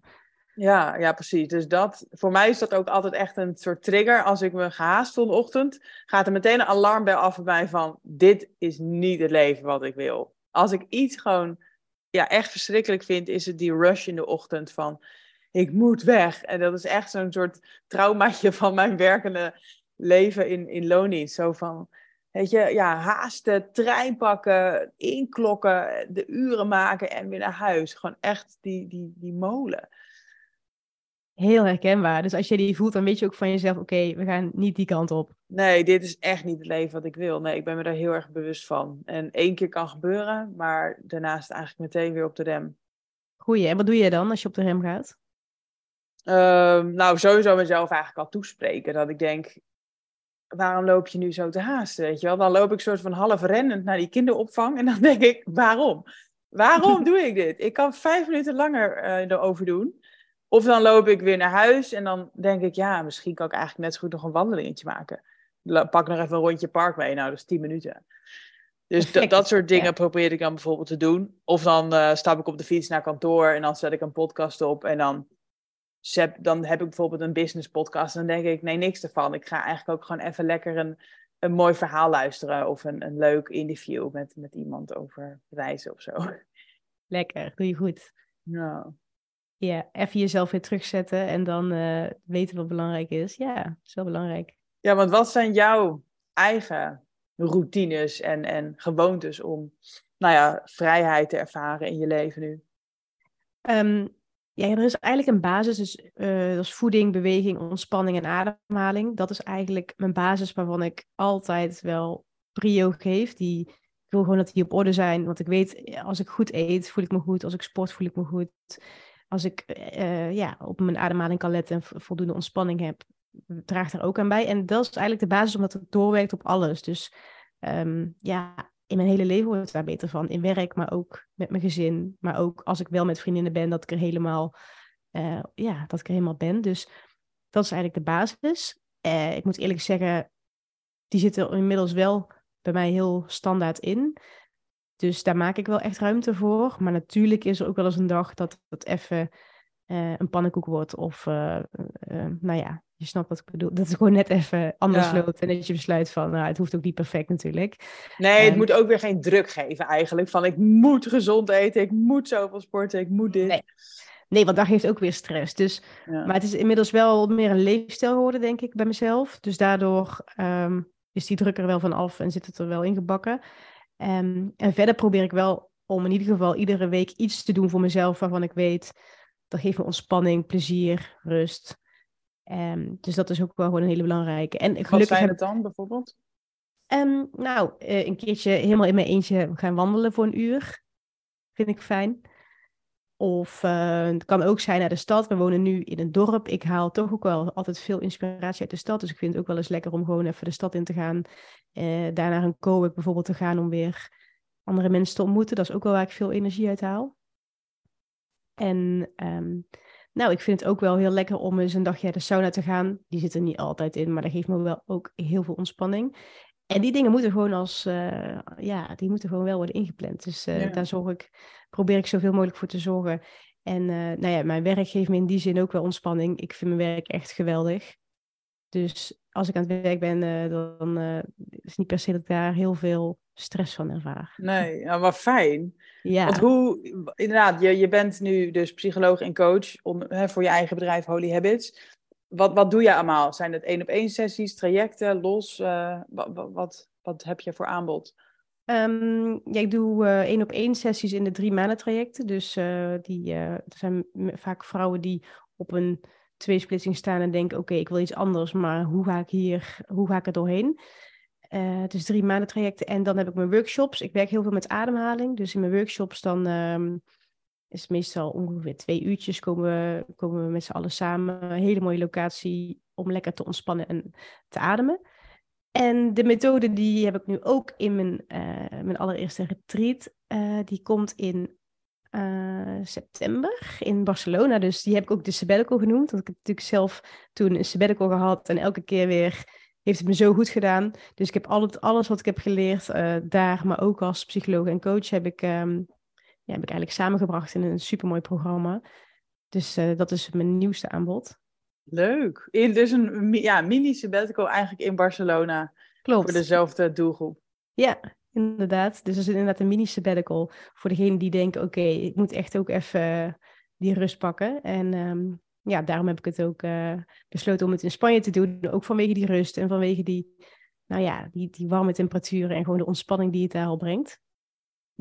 Ja, ja, precies. Dus dat, voor mij is dat ook altijd echt een soort trigger. Als ik me gehaast voel de ochtend, gaat er meteen een alarmbel af bij mij van: dit is niet het leven wat ik wil. Als ik iets gewoon ja, echt verschrikkelijk vind, is het die rush in de ochtend van: ik moet weg. En dat is echt zo'n soort traumaatje van mijn werkende leven in, in. Zo van, weet je, ja, haasten, trein pakken, inklokken, de uren maken en weer naar huis. Gewoon echt die, die, die molen. Heel herkenbaar. Dus als je die voelt, dan weet je ook van jezelf: oké, we gaan niet die kant op. Nee, dit is echt niet het leven wat ik wil. Nee, ik ben me daar heel erg bewust van. En één keer kan gebeuren, maar daarnaast eigenlijk meteen weer op de rem. Goeie. En wat doe je dan als je op de rem gaat? Um, nou, sowieso mezelf eigenlijk al toespreken. Dat ik denk, waarom loop je nu zo te haasten? Weet je wel? Dan loop ik soort van half rennend naar die kinderopvang. En dan denk ik, waarom? Waarom doe ik dit? Ik kan vijf minuten langer uh, erover doen. Of dan loop ik weer naar huis en dan denk ik, ja, misschien kan ik eigenlijk net zo goed nog een wandelingetje maken. Pak nog even een rondje park mee, nou, dat is 10 minuten. Dus dat soort dingen ja. probeer ik dan bijvoorbeeld te doen. Of dan uh, stap ik op de fiets naar kantoor en dan zet ik een podcast op. En dan, zet, dan heb ik bijvoorbeeld een business podcast. En dan denk ik, nee, niks ervan. Ik ga eigenlijk ook gewoon even lekker een, een mooi verhaal luisteren. Of een, een leuk interview met, met iemand over reizen of zo. Lekker, doe je goed. Ja. Ja, even jezelf weer terugzetten en dan uh, weten wat belangrijk is. Ja, dat is wel belangrijk. Ja, want wat zijn jouw eigen routines en, en gewoontes om nou ja, vrijheid te ervaren in je leven nu? Um, ja, er is eigenlijk een basis, dus uh, dat is voeding, beweging, ontspanning en ademhaling. Dat is eigenlijk mijn basis waarvan ik altijd wel prio geef. Die, ik wil gewoon dat die op orde zijn, want ik weet, als ik goed eet, voel ik me goed. Als ik sport, voel ik me goed als ik uh, ja, op mijn ademhaling kan letten en voldoende ontspanning heb, draagt er ook aan bij. En dat is eigenlijk de basis omdat het doorwerkt op alles. Dus um, ja, in mijn hele leven wordt het daar beter van. In werk, maar ook met mijn gezin. Maar ook als ik wel met vriendinnen ben, dat ik er helemaal, uh, ja, dat ik er helemaal ben. Dus dat is eigenlijk de basis. Ik moet eerlijk zeggen, die zit er inmiddels wel bij mij heel standaard in. Dus daar maak ik wel echt ruimte voor. Maar natuurlijk is er ook wel eens een dag dat het even uh, een pannenkoek wordt. Of, uh, uh, nou ja, je snapt wat ik bedoel. Dat het gewoon net even anders ja. loopt. En dat je besluit van, nou, het hoeft ook niet perfect natuurlijk. Nee, het um, moet ook weer geen druk geven eigenlijk. Van, ik moet gezond eten, ik moet zoveel sporten, ik moet dit. Nee. Nee, want dat geeft ook weer stress. Dus, ja. Maar het is inmiddels wel meer een leefstijl geworden, denk ik, bij mezelf. Dus daardoor um, is die druk er wel van af en zit het er wel ingebakken. Um, en verder probeer ik wel om in ieder geval iedere week iets te doen voor mezelf waarvan ik weet, dat geeft me ontspanning, plezier, rust. Um, dus dat is ook wel gewoon een hele belangrijke. En gelukkig Wat zijn het dan bijvoorbeeld? Um, nou, uh, een keertje helemaal in mijn eentje gaan wandelen voor een uur. Vind ik fijn. Of uh, het kan ook zijn naar de stad. We wonen nu in een dorp. Ik haal toch ook wel altijd veel inspiratie uit de stad. Dus ik vind het ook wel eens lekker om gewoon even de stad in te gaan. Uh, daar naar een co bijvoorbeeld te gaan om weer andere mensen te ontmoeten. Dat is ook wel waar ik veel energie uit haal. En um, nou, ik vind het ook wel heel lekker om eens een dagje naar de sauna te gaan. Die zit er niet altijd in, maar dat geeft me wel ook heel veel ontspanning. En die dingen moeten gewoon als, uh, ja, die moeten gewoon wel worden ingepland. Dus uh, daar zorg ik, probeer ik zoveel mogelijk voor te zorgen. En uh, nou ja, mijn werk geeft me in die zin ook wel ontspanning. Ik vind mijn werk echt geweldig. Dus als ik aan het werk ben, dan is het niet per se dat ik daar heel veel stress van ervaar. Nee, ja, maar fijn. Ja. Want hoe, inderdaad, je, je bent nu dus psycholoog en coach om, hè, voor je eigen bedrijf Holy Habits. Wat, wat doe je allemaal? Zijn het één op één sessies, trajecten, los? Uh, wat, wat, heb je voor aanbod? Um, ja, ik doe uh, één op één sessies in de drie maanden trajecten. Dus uh, die, er zijn vaak vrouwen die op een tweesplitsing staan en denken: oké, ik wil iets anders, maar hoe ga ik hier, hoe ga ik er doorheen? Dus drie maanden trajecten. En dan heb ik mijn workshops. Ik werk heel veel met ademhaling. Dus in mijn workshops dan um, is het meestal ongeveer twee uurtjes komen we, komen we met z'n allen samen. Een hele mooie locatie om lekker te ontspannen en te ademen. En de methode die heb ik nu ook in mijn, uh, mijn allereerste retreat. Uh, die komt in september in Barcelona. Dus die heb ik ook de sabbatical genoemd. Want ik heb natuurlijk zelf toen een sabbatical gehad. En elke keer weer heeft het me zo goed gedaan. Dus ik heb alles, alles wat ik heb geleerd daar, maar ook als psycholoog en coach, heb ik, um, ja, heb ik eigenlijk samengebracht in een supermooi programma. Dus uh, dat is mijn nieuwste aanbod. Leuk. In, dus een ja, mini sabbatical eigenlijk in Barcelona. Klopt. Voor dezelfde doelgroep. Ja, inderdaad. Dus dat is inderdaad een mini sabbatical voor degene die denken, oké, ik moet echt ook even die rust pakken. En um, ja, daarom heb ik het ook uh, besloten om het in Spanje te doen. Ook vanwege die rust en vanwege die, nou ja, die, die warme temperaturen en gewoon de ontspanning die het daar al brengt.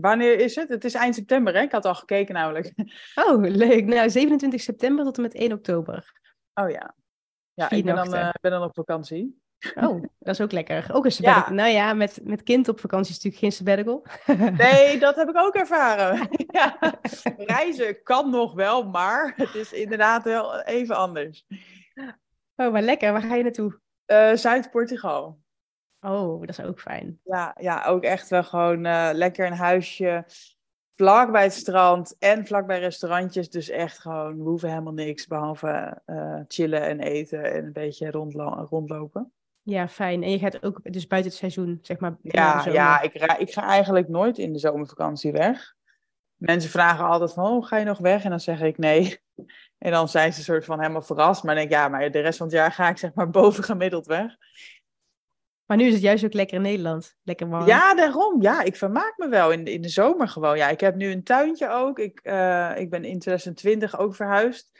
Wanneer is het? Het is eind september, hè? Ik had al gekeken namelijk. Oh, leuk. Nou, 27 september tot en met 1 oktober. Oh ja. Ja, ik ben dan, uh, ben dan op vakantie. Oh, dat is ook lekker. Ook een sabbatical. Nou ja, met, met kind op vakantie is natuurlijk geen sabbatical. Nee, dat heb ik ook ervaren. ja. Reizen kan nog wel, maar het is inderdaad wel even anders. Oh, maar lekker. Waar ga je naartoe? Uh, Zuid-Portugal. Oh, dat is ook fijn. Ja, ja ook echt wel gewoon uh, lekker een huisje vlak bij het strand en vlak bij restaurantjes. Dus echt gewoon, we hoeven helemaal niks behalve uh, chillen en eten en een beetje rondlo rondlopen. Ja, fijn. En je gaat ook dus buiten het seizoen, zeg maar. Ja, ja ik, ga, ik ga eigenlijk nooit in de zomervakantie weg. Mensen vragen altijd van, oh, ga je nog weg? En dan zeg ik nee. En dan zijn ze soort van helemaal verrast. Maar dan denk ik, ja, maar de rest van het jaar ga ik zeg maar boven gemiddeld weg. Maar nu is het juist ook lekker in Nederland. Lekker warm. Ja, daarom. Ja, ik vermaak me wel in, in de zomer gewoon. Ja, ik heb nu een tuintje ook. Ik, uh, ik ben in 2020 ook verhuisd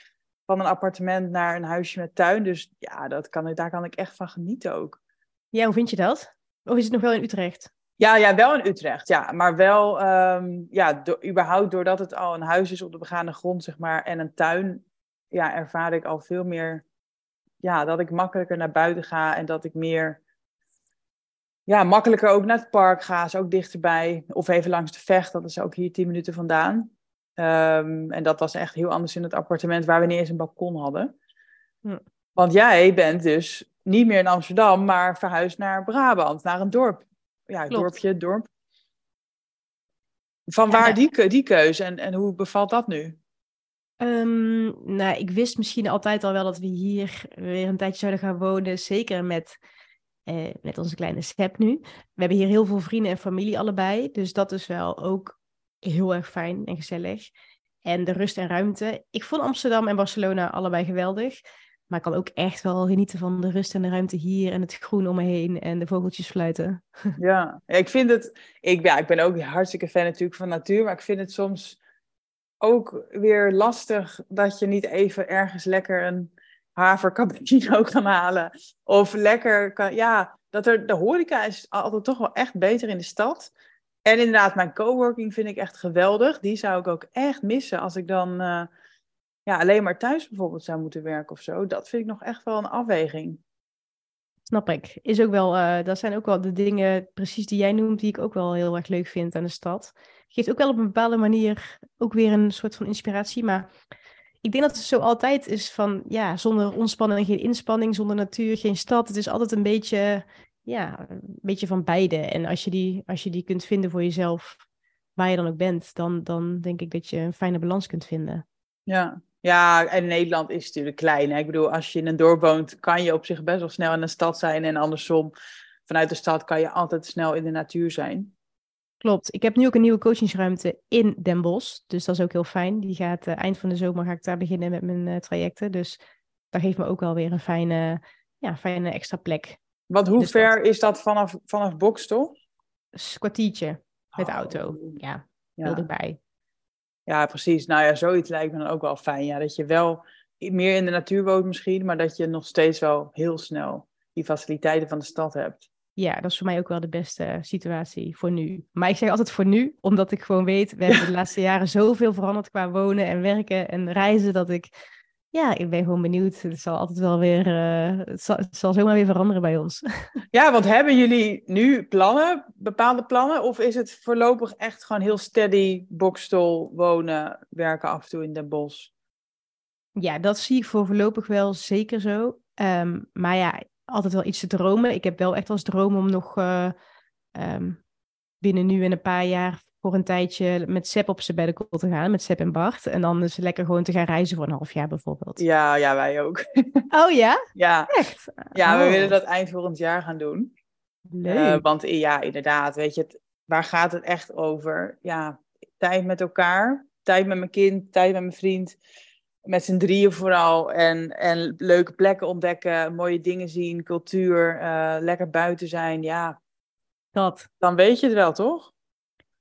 van een appartement naar een huisje met tuin. Dus ja, dat kan, daar kan ik echt van genieten ook. Ja, hoe vind je dat? Of is het nog wel in Utrecht? Ja, ja wel in Utrecht, ja. Maar wel, um, ja, überhaupt doordat het al een huis is op de begane grond, zeg maar, en een tuin, ja, ervaar ik al veel meer, ja, dat ik makkelijker naar buiten ga en dat ik meer, ja, makkelijker ook naar het park ga, is ook dichterbij. Of even langs de vecht, dat is ook hier tien minuten vandaan. Um, en dat was echt heel anders in het appartement waar we niet eens een balkon hadden. Hm. Want jij bent dus niet meer in Amsterdam, maar verhuisd naar Brabant, naar een dorp. Ja, dorpje, dorp. Van waar die, die keuze en, en hoe bevalt dat nu? Um, nou, ik wist misschien altijd al wel dat we hier weer een tijdje zouden gaan wonen. Zeker met, eh, met onze kleine schep nu. We hebben hier heel veel vrienden en familie allebei. Dus dat is wel ook heel erg fijn en gezellig. En de rust en ruimte. Ik vond Amsterdam en Barcelona allebei geweldig. Maar ik kan ook echt wel genieten van de rust en de ruimte hier en het groen om me heen en de vogeltjes fluiten. Ja, ik vind het. Ik, ja, ik ben ook hartstikke fan natuurlijk van natuur, maar ik vind het soms ook weer lastig dat je niet even ergens lekker een havercappuccino kan halen. Of lekker kan. Ja, dat er de horeca is altijd toch wel echt beter in de stad. En inderdaad, mijn coworking vind ik echt geweldig. Die zou ik ook echt missen als ik dan uh, ja, alleen maar thuis bijvoorbeeld zou moeten werken of zo. Dat vind ik nog echt wel een afweging. Snap ik. Is ook wel, uh, dat zijn ook wel de dingen precies die jij noemt, die ik ook wel heel erg leuk vind aan de stad. Geeft ook wel op een bepaalde manier ook weer een soort van inspiratie. Maar ik denk dat het zo altijd is van, ja, zonder ontspanning geen inspanning, zonder natuur geen stad. Het is altijd een beetje, ja, een beetje van beide. En als je die, als je die kunt vinden voor jezelf, waar je dan ook bent, dan, dan denk ik dat je een fijne balans kunt vinden. Ja, ja, en Nederland is natuurlijk klein. Hè? Ik bedoel, als je in een dorp woont, kan je op zich best wel snel in een stad zijn. En andersom, vanuit de stad kan je altijd snel in de natuur zijn. Klopt. Ik heb nu ook een nieuwe coachingsruimte in Den Bosch. Dus dat is ook heel fijn. Die gaat uh, eind van de zomer ga ik daar beginnen met mijn uh, trajecten. Dus dat geeft me ook wel weer een fijne, ja, fijne extra plek. Want hoe ver is dat vanaf, vanaf Bokstel? Een kwartiertje met de auto. Oh. Ja, heel ja. erbij. Ja, precies. Nou ja, zoiets lijkt me dan ook wel fijn. Ja, dat je wel meer in de natuur woont misschien, maar dat je nog steeds wel heel snel die faciliteiten van de stad hebt. Ja, dat is voor mij ook wel de beste situatie voor nu. Maar ik zeg altijd voor nu, omdat ik gewoon weet, we hebben de laatste jaren zoveel veranderd qua wonen en werken en reizen, dat ik, ja, ik ben gewoon benieuwd. Het zal altijd wel weer, uh, het, zal, het zal zomaar weer veranderen bij ons. Ja, want hebben jullie nu plannen, bepaalde plannen? Of is het voorlopig echt gewoon heel steady, boxstol, wonen, werken af en toe in Den Bosch? Ja, dat zie ik voor voorlopig wel zeker zo. Um, maar ja, altijd wel iets te dromen. Ik heb wel echt als droom om nog uh, um, binnen nu en een paar jaar voor een tijdje met Sep op zijn beddenkool te gaan, met Sep en Bart. En dan dus lekker gewoon te gaan reizen voor een half jaar bijvoorbeeld. Ja, ja, wij ook. Oh ja? Ja. Echt? Ja, we Oh. willen dat eind volgend jaar gaan doen. Leuk. Eh, want ja, inderdaad, weet je, het, waar gaat het echt over? Ja, tijd met elkaar, tijd met mijn kind, tijd met mijn vriend. Met z'n drieën vooral. En, en leuke plekken ontdekken, mooie dingen zien, cultuur, eh, lekker buiten zijn. Ja, Dat, dan weet je het wel, toch?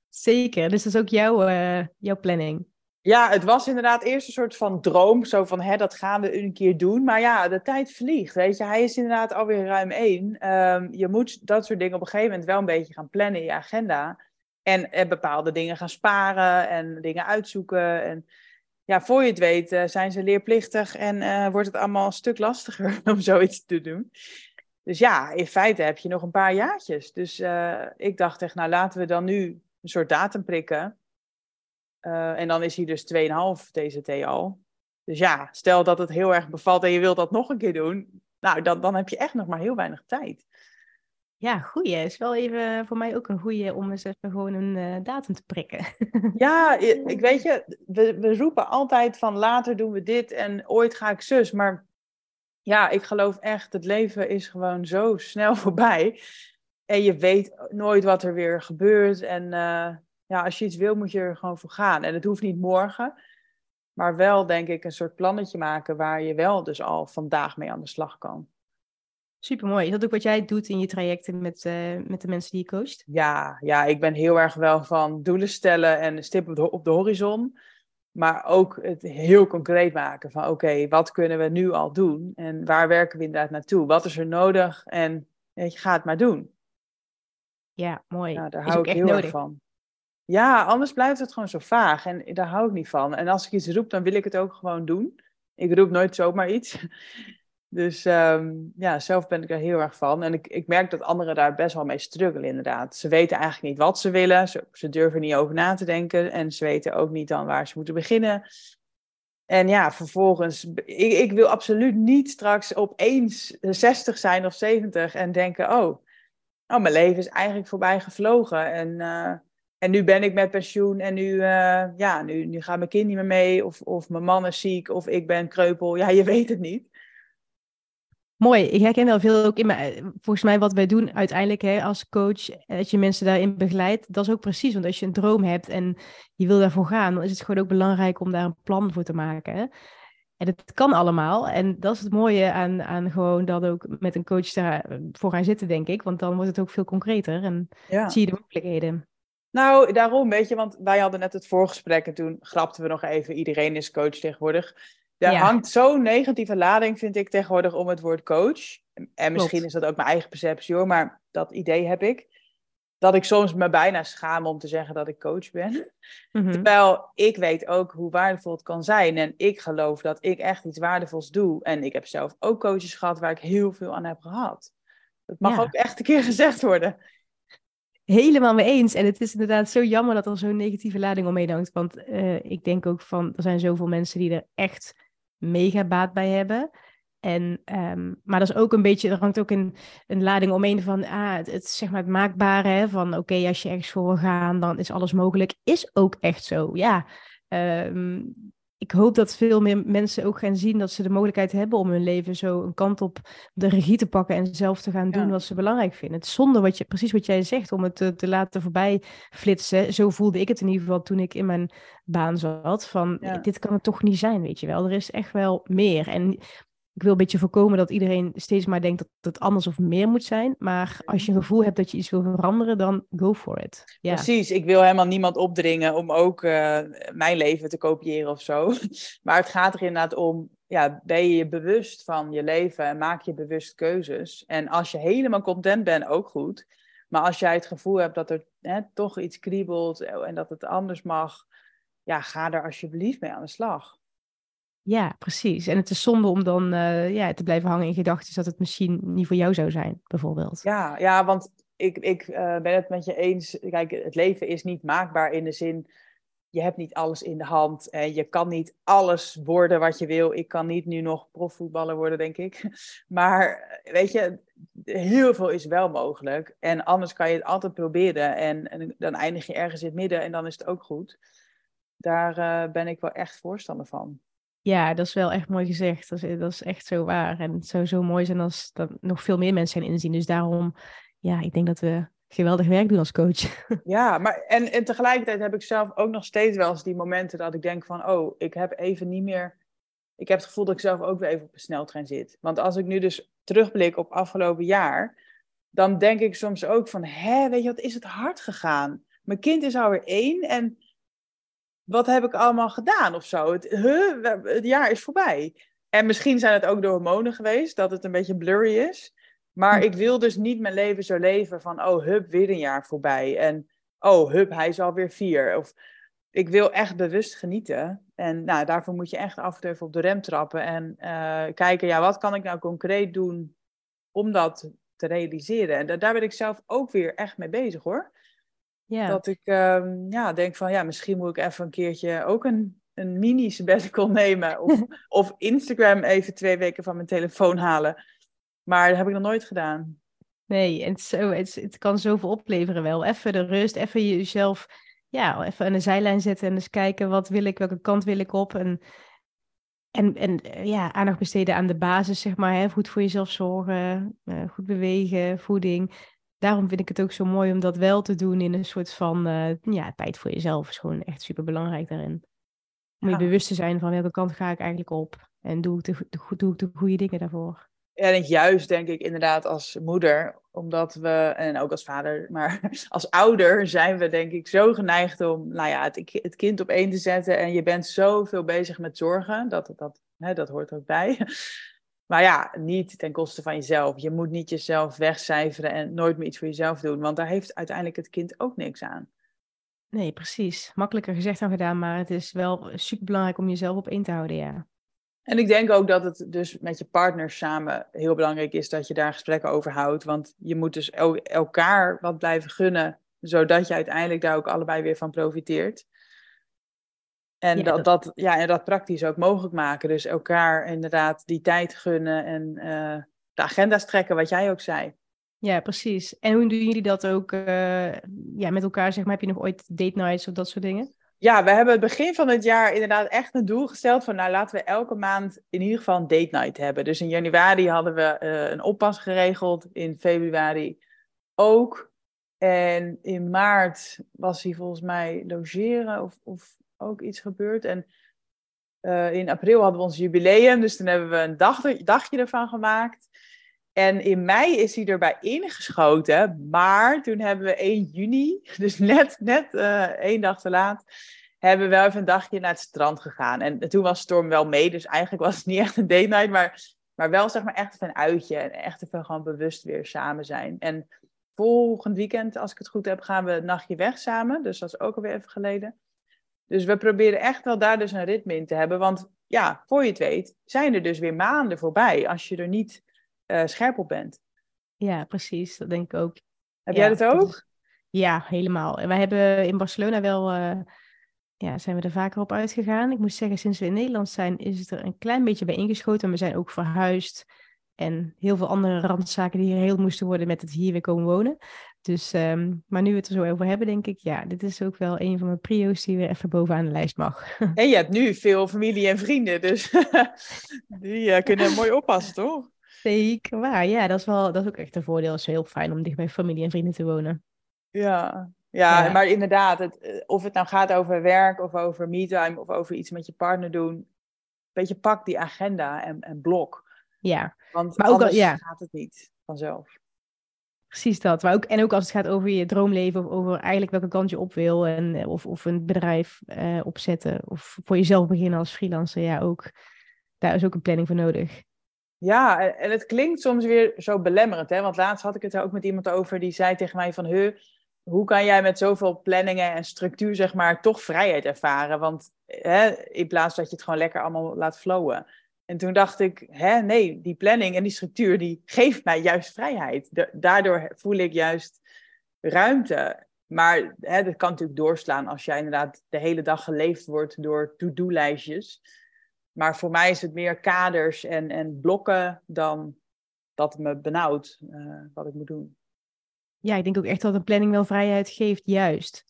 zeker. Dus dat is ook jouw, eh, jouw planning. Ja, het was inderdaad eerst een soort van droom. Zo van, hè, dat gaan we een keer doen. Maar ja, de tijd vliegt, weet je. Hij is inderdaad alweer ruim één. Ehm, je moet dat soort dingen op een gegeven moment wel een beetje gaan plannen in je agenda. En eh, bepaalde dingen gaan sparen en dingen uitzoeken. En ja, voor je het weet eh, zijn ze leerplichtig en eh, wordt het allemaal een stuk lastiger om zoiets te doen. Dus ja, in feite heb je nog een paar jaartjes. Dus eh, ik dacht echt, nou laten we dan nu een soort datum prikken. En dan is hij dus 2,5 TCT al. Dus ja, stel dat het heel erg bevalt en je wilt dat nog een keer doen. Nou, dan, dan heb je echt nog maar heel weinig tijd. Ja, goeie. Is wel even voor mij ook een goeie om eens even gewoon een eh, datum te prikken. Ja, ik weet je, we, we roepen altijd van later doen we dit en ooit ga ik zus. Maar ja, ik geloof echt, het leven is gewoon zo snel voorbij. En je weet nooit wat er weer gebeurt. En eh, ja, als je iets wil, moet je er gewoon voor gaan. En het hoeft niet morgen. Maar wel, denk ik, een soort plannetje maken waar je wel dus al vandaag mee aan de slag kan. Supermooi. Is dat ook wat jij doet in je trajecten met, eh, met de mensen die je coacht? Ja, ja, ik ben heel erg wel van doelen stellen en stip op de, op de horizon. Maar ook het heel concreet maken van oké, wat kunnen we nu al doen? En waar werken we inderdaad naartoe? Wat is er nodig? En weet je, ga het maar doen. Ja, mooi. Nou, daar Is hou ik echt heel nodig. erg van. Ja, anders blijft het gewoon zo vaag. En daar hou ik niet van. En als ik iets roep, dan wil ik het ook gewoon doen. Ik roep nooit zomaar iets. Dus ehm, ja, zelf ben ik er heel erg van. En ik, ik merk dat anderen daar best wel mee struggelen, inderdaad. Ze weten eigenlijk niet wat ze willen. Ze, ze durven niet over na te denken. En ze weten ook niet dan waar ze moeten beginnen. En ja, vervolgens, ik, ik wil absoluut niet straks opeens 60 zijn of 70 en denken: oh, oh mijn leven is eigenlijk voorbij gevlogen. En, eh, en nu ben ik met pensioen en nu, eh, ja, nu, nu gaat mijn kind niet meer mee. Of, of mijn man is ziek of ik ben kreupel. Ja, je weet het niet. Mooi. Ik herken wel veel ook in mijn, volgens mij wat wij doen uiteindelijk hè, als coach, eh, dat je mensen daarin begeleidt. Dat is ook precies, want als je een droom hebt en je wil daarvoor gaan, dan is het gewoon ook belangrijk om daar een plan voor te maken. Hè? En het kan allemaal. En dat is het mooie aan, aan gewoon dat ook met een coach daarvoor gaan zitten, denk ik. Want dan wordt het ook veel concreter en Ja. zie je de mogelijkheden. Nou, daarom, weet je, want wij hadden net het voorgesprek en toen grapten we nog even, iedereen is coach tegenwoordig. Er Ja. hangt zo'n negatieve lading, vind ik tegenwoordig, om het woord coach. En misschien is dat ook mijn eigen perceptie hoor, maar dat idee heb ik. dat ik soms me bijna schaam om te zeggen dat ik coach ben. Mhm. Terwijl ik weet ook hoe waardevol het kan zijn. En ik geloof dat ik echt iets waardevols doe. En ik heb zelf ook coaches gehad waar ik heel veel aan heb gehad. Dat mag Ja. ook echt een keer gezegd worden. Helemaal mee eens. En het is inderdaad zo jammer dat er zo'n negatieve lading omheen hangt. Want eh, ik denk ook van, er zijn zoveel mensen die er echt mega baat bij hebben. En, ehm, maar dat is ook een beetje, er hangt ook een, een lading omheen van, ah, het, zeg maar het maakbare, hè, van oké, als je ergens voor gaan, dan is alles mogelijk. Is ook echt zo, ja. Ehm, ik hoop dat veel meer mensen ook gaan zien dat ze de mogelijkheid hebben om hun leven zo een kant op de regie te pakken en zelf te gaan doen Ja. wat ze belangrijk vinden. Het is zonde wat je, precies wat jij zegt, om het te, te laten voorbij flitsen. Zo voelde ik het in ieder geval toen ik in mijn baan zat. Van Ja. dit kan het toch niet zijn, weet je wel. Er is echt wel meer. En ik wil een beetje voorkomen dat iedereen steeds maar denkt dat het anders of meer moet zijn. Maar als je een gevoel hebt dat je iets wil veranderen, dan go for it. Precies, ik wil helemaal niemand opdringen om ook eh, mijn leven te kopiëren of zo. Maar het gaat er inderdaad om, ja, ben je je bewust van je leven en maak je bewust keuzes. En als je helemaal content bent, ook goed. Maar als jij het gevoel hebt dat er hè, toch iets kriebelt en dat het anders mag, ja, ga er alsjeblieft mee aan de slag. Ja, precies. En het is zonde om dan eh, ja, te blijven hangen in gedachten dat het misschien niet voor jou zou zijn, bijvoorbeeld. Ja, ja want ik, ik eh, ben het met je eens. Kijk, het leven is niet maakbaar in de zin. Je hebt niet alles in de hand en je kan niet alles worden wat je wil. Ik kan niet nu nog profvoetballer worden, denk ik. Maar weet je, heel veel is wel mogelijk. En anders kan je het altijd proberen. En, en dan eindig je ergens in het midden en dan is het ook goed. Daar eh, ben ik wel echt voorstander van. Ja, dat is wel echt mooi gezegd. Dat is, dat is echt zo waar. En het zou zo mooi zijn als dat nog veel meer mensen zijn inzien. Dus daarom, ja, ik denk dat we geweldig werk doen als coach. Ja, maar en, en tegelijkertijd heb ik zelf ook nog steeds wel eens die momenten dat ik denk van, oh, ik heb even niet meer. Ik heb het gevoel dat ik zelf ook weer even op een sneltrein zit. Want als ik nu dus terugblik op afgelopen jaar, dan denk ik soms ook van, hè, weet je wat, is het hard gegaan? Mijn kind is alweer één en wat heb ik allemaal gedaan of zo? Het, huh, het jaar is voorbij. En misschien zijn het ook de hormonen geweest, dat het een beetje blurry is. Maar ik wil dus niet mijn leven zo leven van, oh, hup, weer een jaar voorbij. En, oh, hup, hij is alweer vier. Of, ik wil echt bewust genieten. En nou, daarvoor moet je echt af en toe even op de rem trappen. En eh, kijken, ja, wat kan ik nou concreet doen om dat te realiseren? En da- daar ben ik zelf ook weer echt mee bezig, hoor. Dat ik ehm, ja, denk van, ja, misschien moet ik even een keertje ook een, een mini sabbatical nemen. Of, of Instagram even twee weken van mijn telefoon halen. Maar dat heb ik nog nooit gedaan. nee, en zo, het kan zoveel opleveren wel. Even de rust, even jezelf, ja, even aan de zijlijn zetten en eens kijken wat wil ik, welke kant wil ik op. En, en, en eh, ja, aandacht besteden aan de basis, zeg maar. Hè? Goed voor jezelf zorgen, eh, goed bewegen, voeding. Daarom vind ik het ook zo mooi om dat wel te doen in een soort van eh, ja, tijd voor jezelf. is gewoon echt super belangrijk daarin. Om je Ja. bewust te zijn van welke kant ga ik eigenlijk op. En doe ik de, doe ik de goede dingen daarvoor. En juist denk ik inderdaad als moeder, omdat we, en ook als vader, maar als ouder zijn we denk ik zo geneigd om nou ja, het, het kind op één te zetten. En je bent zoveel bezig met zorgen, dat, dat, hè, dat hoort ook bij. Maar ja, niet ten koste van jezelf. Je moet niet jezelf wegcijferen en nooit meer iets voor jezelf doen, want daar heeft uiteindelijk het kind ook niks aan. Nee, precies. Makkelijker gezegd dan gedaan, maar het is wel super belangrijk om jezelf op één te houden, ja. En ik denk ook dat het dus met je partner samen heel belangrijk is dat je daar gesprekken over houdt. Want je moet dus el- elkaar wat blijven gunnen, zodat je uiteindelijk daar ook allebei weer van profiteert. En Ja, dat, dat, ja, en dat praktisch ook mogelijk maken. Dus elkaar inderdaad die tijd gunnen en eh, de agenda's trekken, wat jij ook zei. Ja, precies. En hoe doen jullie dat ook eh, ja, met elkaar? Zeg maar, heb je nog ooit date nights of dat soort dingen? Ja, we hebben het begin van het jaar inderdaad echt een doel gesteld van, nou laten we elke maand in ieder geval een date night hebben. Dus in januari hadden we eh, een oppas geregeld, in februari ook. En in maart was hij volgens mij logeren of, of ook iets gebeurd. En eh, in april hadden we ons jubileum, dus toen hebben we een dag, dagje ervan gemaakt. En in mei is hij erbij ingeschoten, maar toen hebben we 1 juni, dus net, net eh, één dag te laat, hebben we wel even een dagje naar het strand gegaan. En toen was Storm wel mee, dus eigenlijk was het niet echt een date night, maar, maar wel zeg maar echt een uitje. En echt even gewoon bewust weer samen zijn. En volgend weekend, als ik het goed heb, gaan we een nachtje weg samen. Dus dat is ook alweer even geleden. Dus we proberen echt wel daar dus een ritme in te hebben. Want ja, voor je het weet, zijn er dus weer maanden voorbij als je er niet uh, scherp op bent. Ja, precies. Dat denk ik ook. Heb jij dat ook? ja, helemaal. En wij hebben in Barcelona wel, uh, ja, zijn we er vaker op uitgegaan. Ik moet zeggen, sinds we in Nederland zijn, is het er een klein beetje bij ingeschoten. En we zijn ook verhuisd. En heel veel andere randzaken die heel moesten worden met het hier weer komen wonen. Dus, um, maar nu we het er zo over hebben, denk ik, ja, dit is ook wel een van mijn prio's die weer even bovenaan de lijst mag. En je hebt nu veel familie en vrienden, dus die uh, kunnen mooi oppassen, toch? Zeker waar, ja, dat is, wel, dat is ook echt een voordeel. Het is heel fijn om dicht bij familie en vrienden te wonen. Ja, ja, ja. maar inderdaad, het, eh, of het nou gaat over werk of over me-time of over iets met je partner doen, een beetje pak die agenda en, en blok. Ja, want maar ook al, ja. gaat het niet vanzelf. Precies dat. Maar ook, en ook als het gaat over je droomleven of over eigenlijk welke kant je op wil. En, eh, of, of een bedrijf uh, opzetten of voor jezelf beginnen als freelancer. Ja, ook. Daar is ook een planning voor nodig. Ja, en het klinkt soms weer zo belemmerend. Hè? Want laatst had ik het er ook met iemand over die zei tegen mij van... Hoe kan jij met zoveel planningen en structuur zeg maar toch vrijheid ervaren? Want hè, in plaats dat je het gewoon lekker allemaal laat flowen. En toen dacht ik, hè, nee, die planning en die structuur, die geeft mij juist vrijheid. daardoor voel ik juist ruimte. Maar hè, dat kan natuurlijk doorslaan als jij inderdaad de hele dag geleefd wordt door to-do-lijstjes. Maar voor mij is het meer kaders en, en blokken dan dat me benauwt uh, wat ik moet doen. Ja, ik denk ook echt dat een planning wel vrijheid geeft, juist.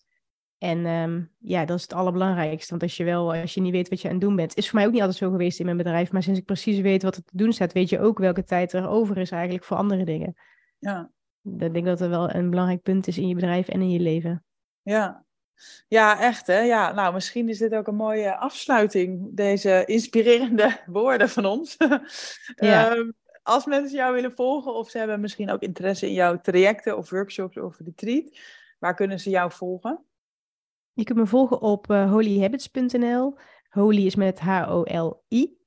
En um, ja, dat is het allerbelangrijkste. Want als je wel, als je niet weet wat je aan het doen bent, is voor mij ook niet altijd zo geweest in mijn bedrijf. Maar sinds ik precies weet wat er te doen staat, weet je ook welke tijd er over is eigenlijk voor andere dingen. Ja. Ik denk dat er wel een belangrijk punt is in je bedrijf en in je leven. Ja, ja, echt hè. Ja, nou, misschien is dit ook een mooie afsluiting, deze inspirerende woorden van ons. Ja. um, als mensen jou willen volgen of ze hebben misschien ook interesse in jouw trajecten of workshops of retreat, waar kunnen ze jou volgen? Je kunt me volgen op uh, holyhabits.nl. Holy is met H-O-L-I.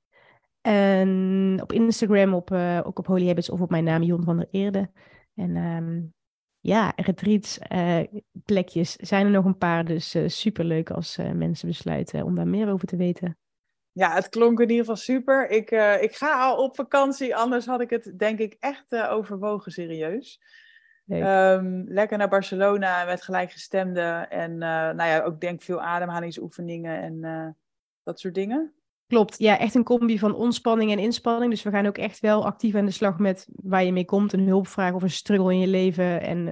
En op Instagram op, uh, ook op Holy Habits of op mijn naam Jon van der Eerde. En um, ja, retreats, uh, plekjes zijn er nog een paar. Dus uh, superleuk als mensen besluiten om daar meer over te weten. Ja, het klonk in ieder geval super. Ik, ik ga al op vakantie, anders had ik het denk ik echt overwogen serieus. Um, lekker naar Barcelona met gelijkgestemden. En uh, nou ja, ook denk veel ademhalingsoefeningen en uh, dat soort dingen. Klopt, ja, echt een combi van ontspanning en inspanning. Dus we gaan ook echt wel actief aan de slag met waar je mee komt. Een hulpvraag of een struggle in je leven. En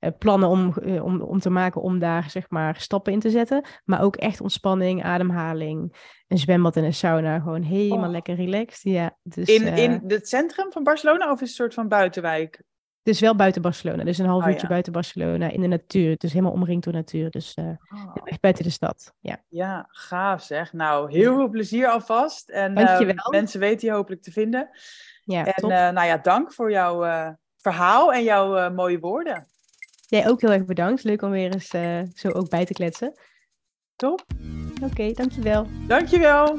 uh, plannen om, om, om te maken om daar zeg maar stappen in te zetten. Maar ook echt ontspanning, ademhaling, een zwembad en een sauna. Gewoon helemaal oh. lekker relaxed. Ja, dus, in, in het centrum van Barcelona of is het een soort van buitenwijk? Dus wel buiten Barcelona. Dus een half oh, uurtje buiten Barcelona in de natuur. Dus helemaal omringd door natuur. Dus uh, oh. echt buiten de stad. Ja. ja, gaaf zeg. Nou, heel veel plezier alvast. En uh, mensen weten je hopelijk te vinden. Ja, en uh, nou ja, dank voor jouw verhaal en jouw mooie woorden. Jij ook heel erg bedankt. Leuk om weer eens zo ook bij te kletsen. Top. Oké, okay, dankjewel. Dankjewel.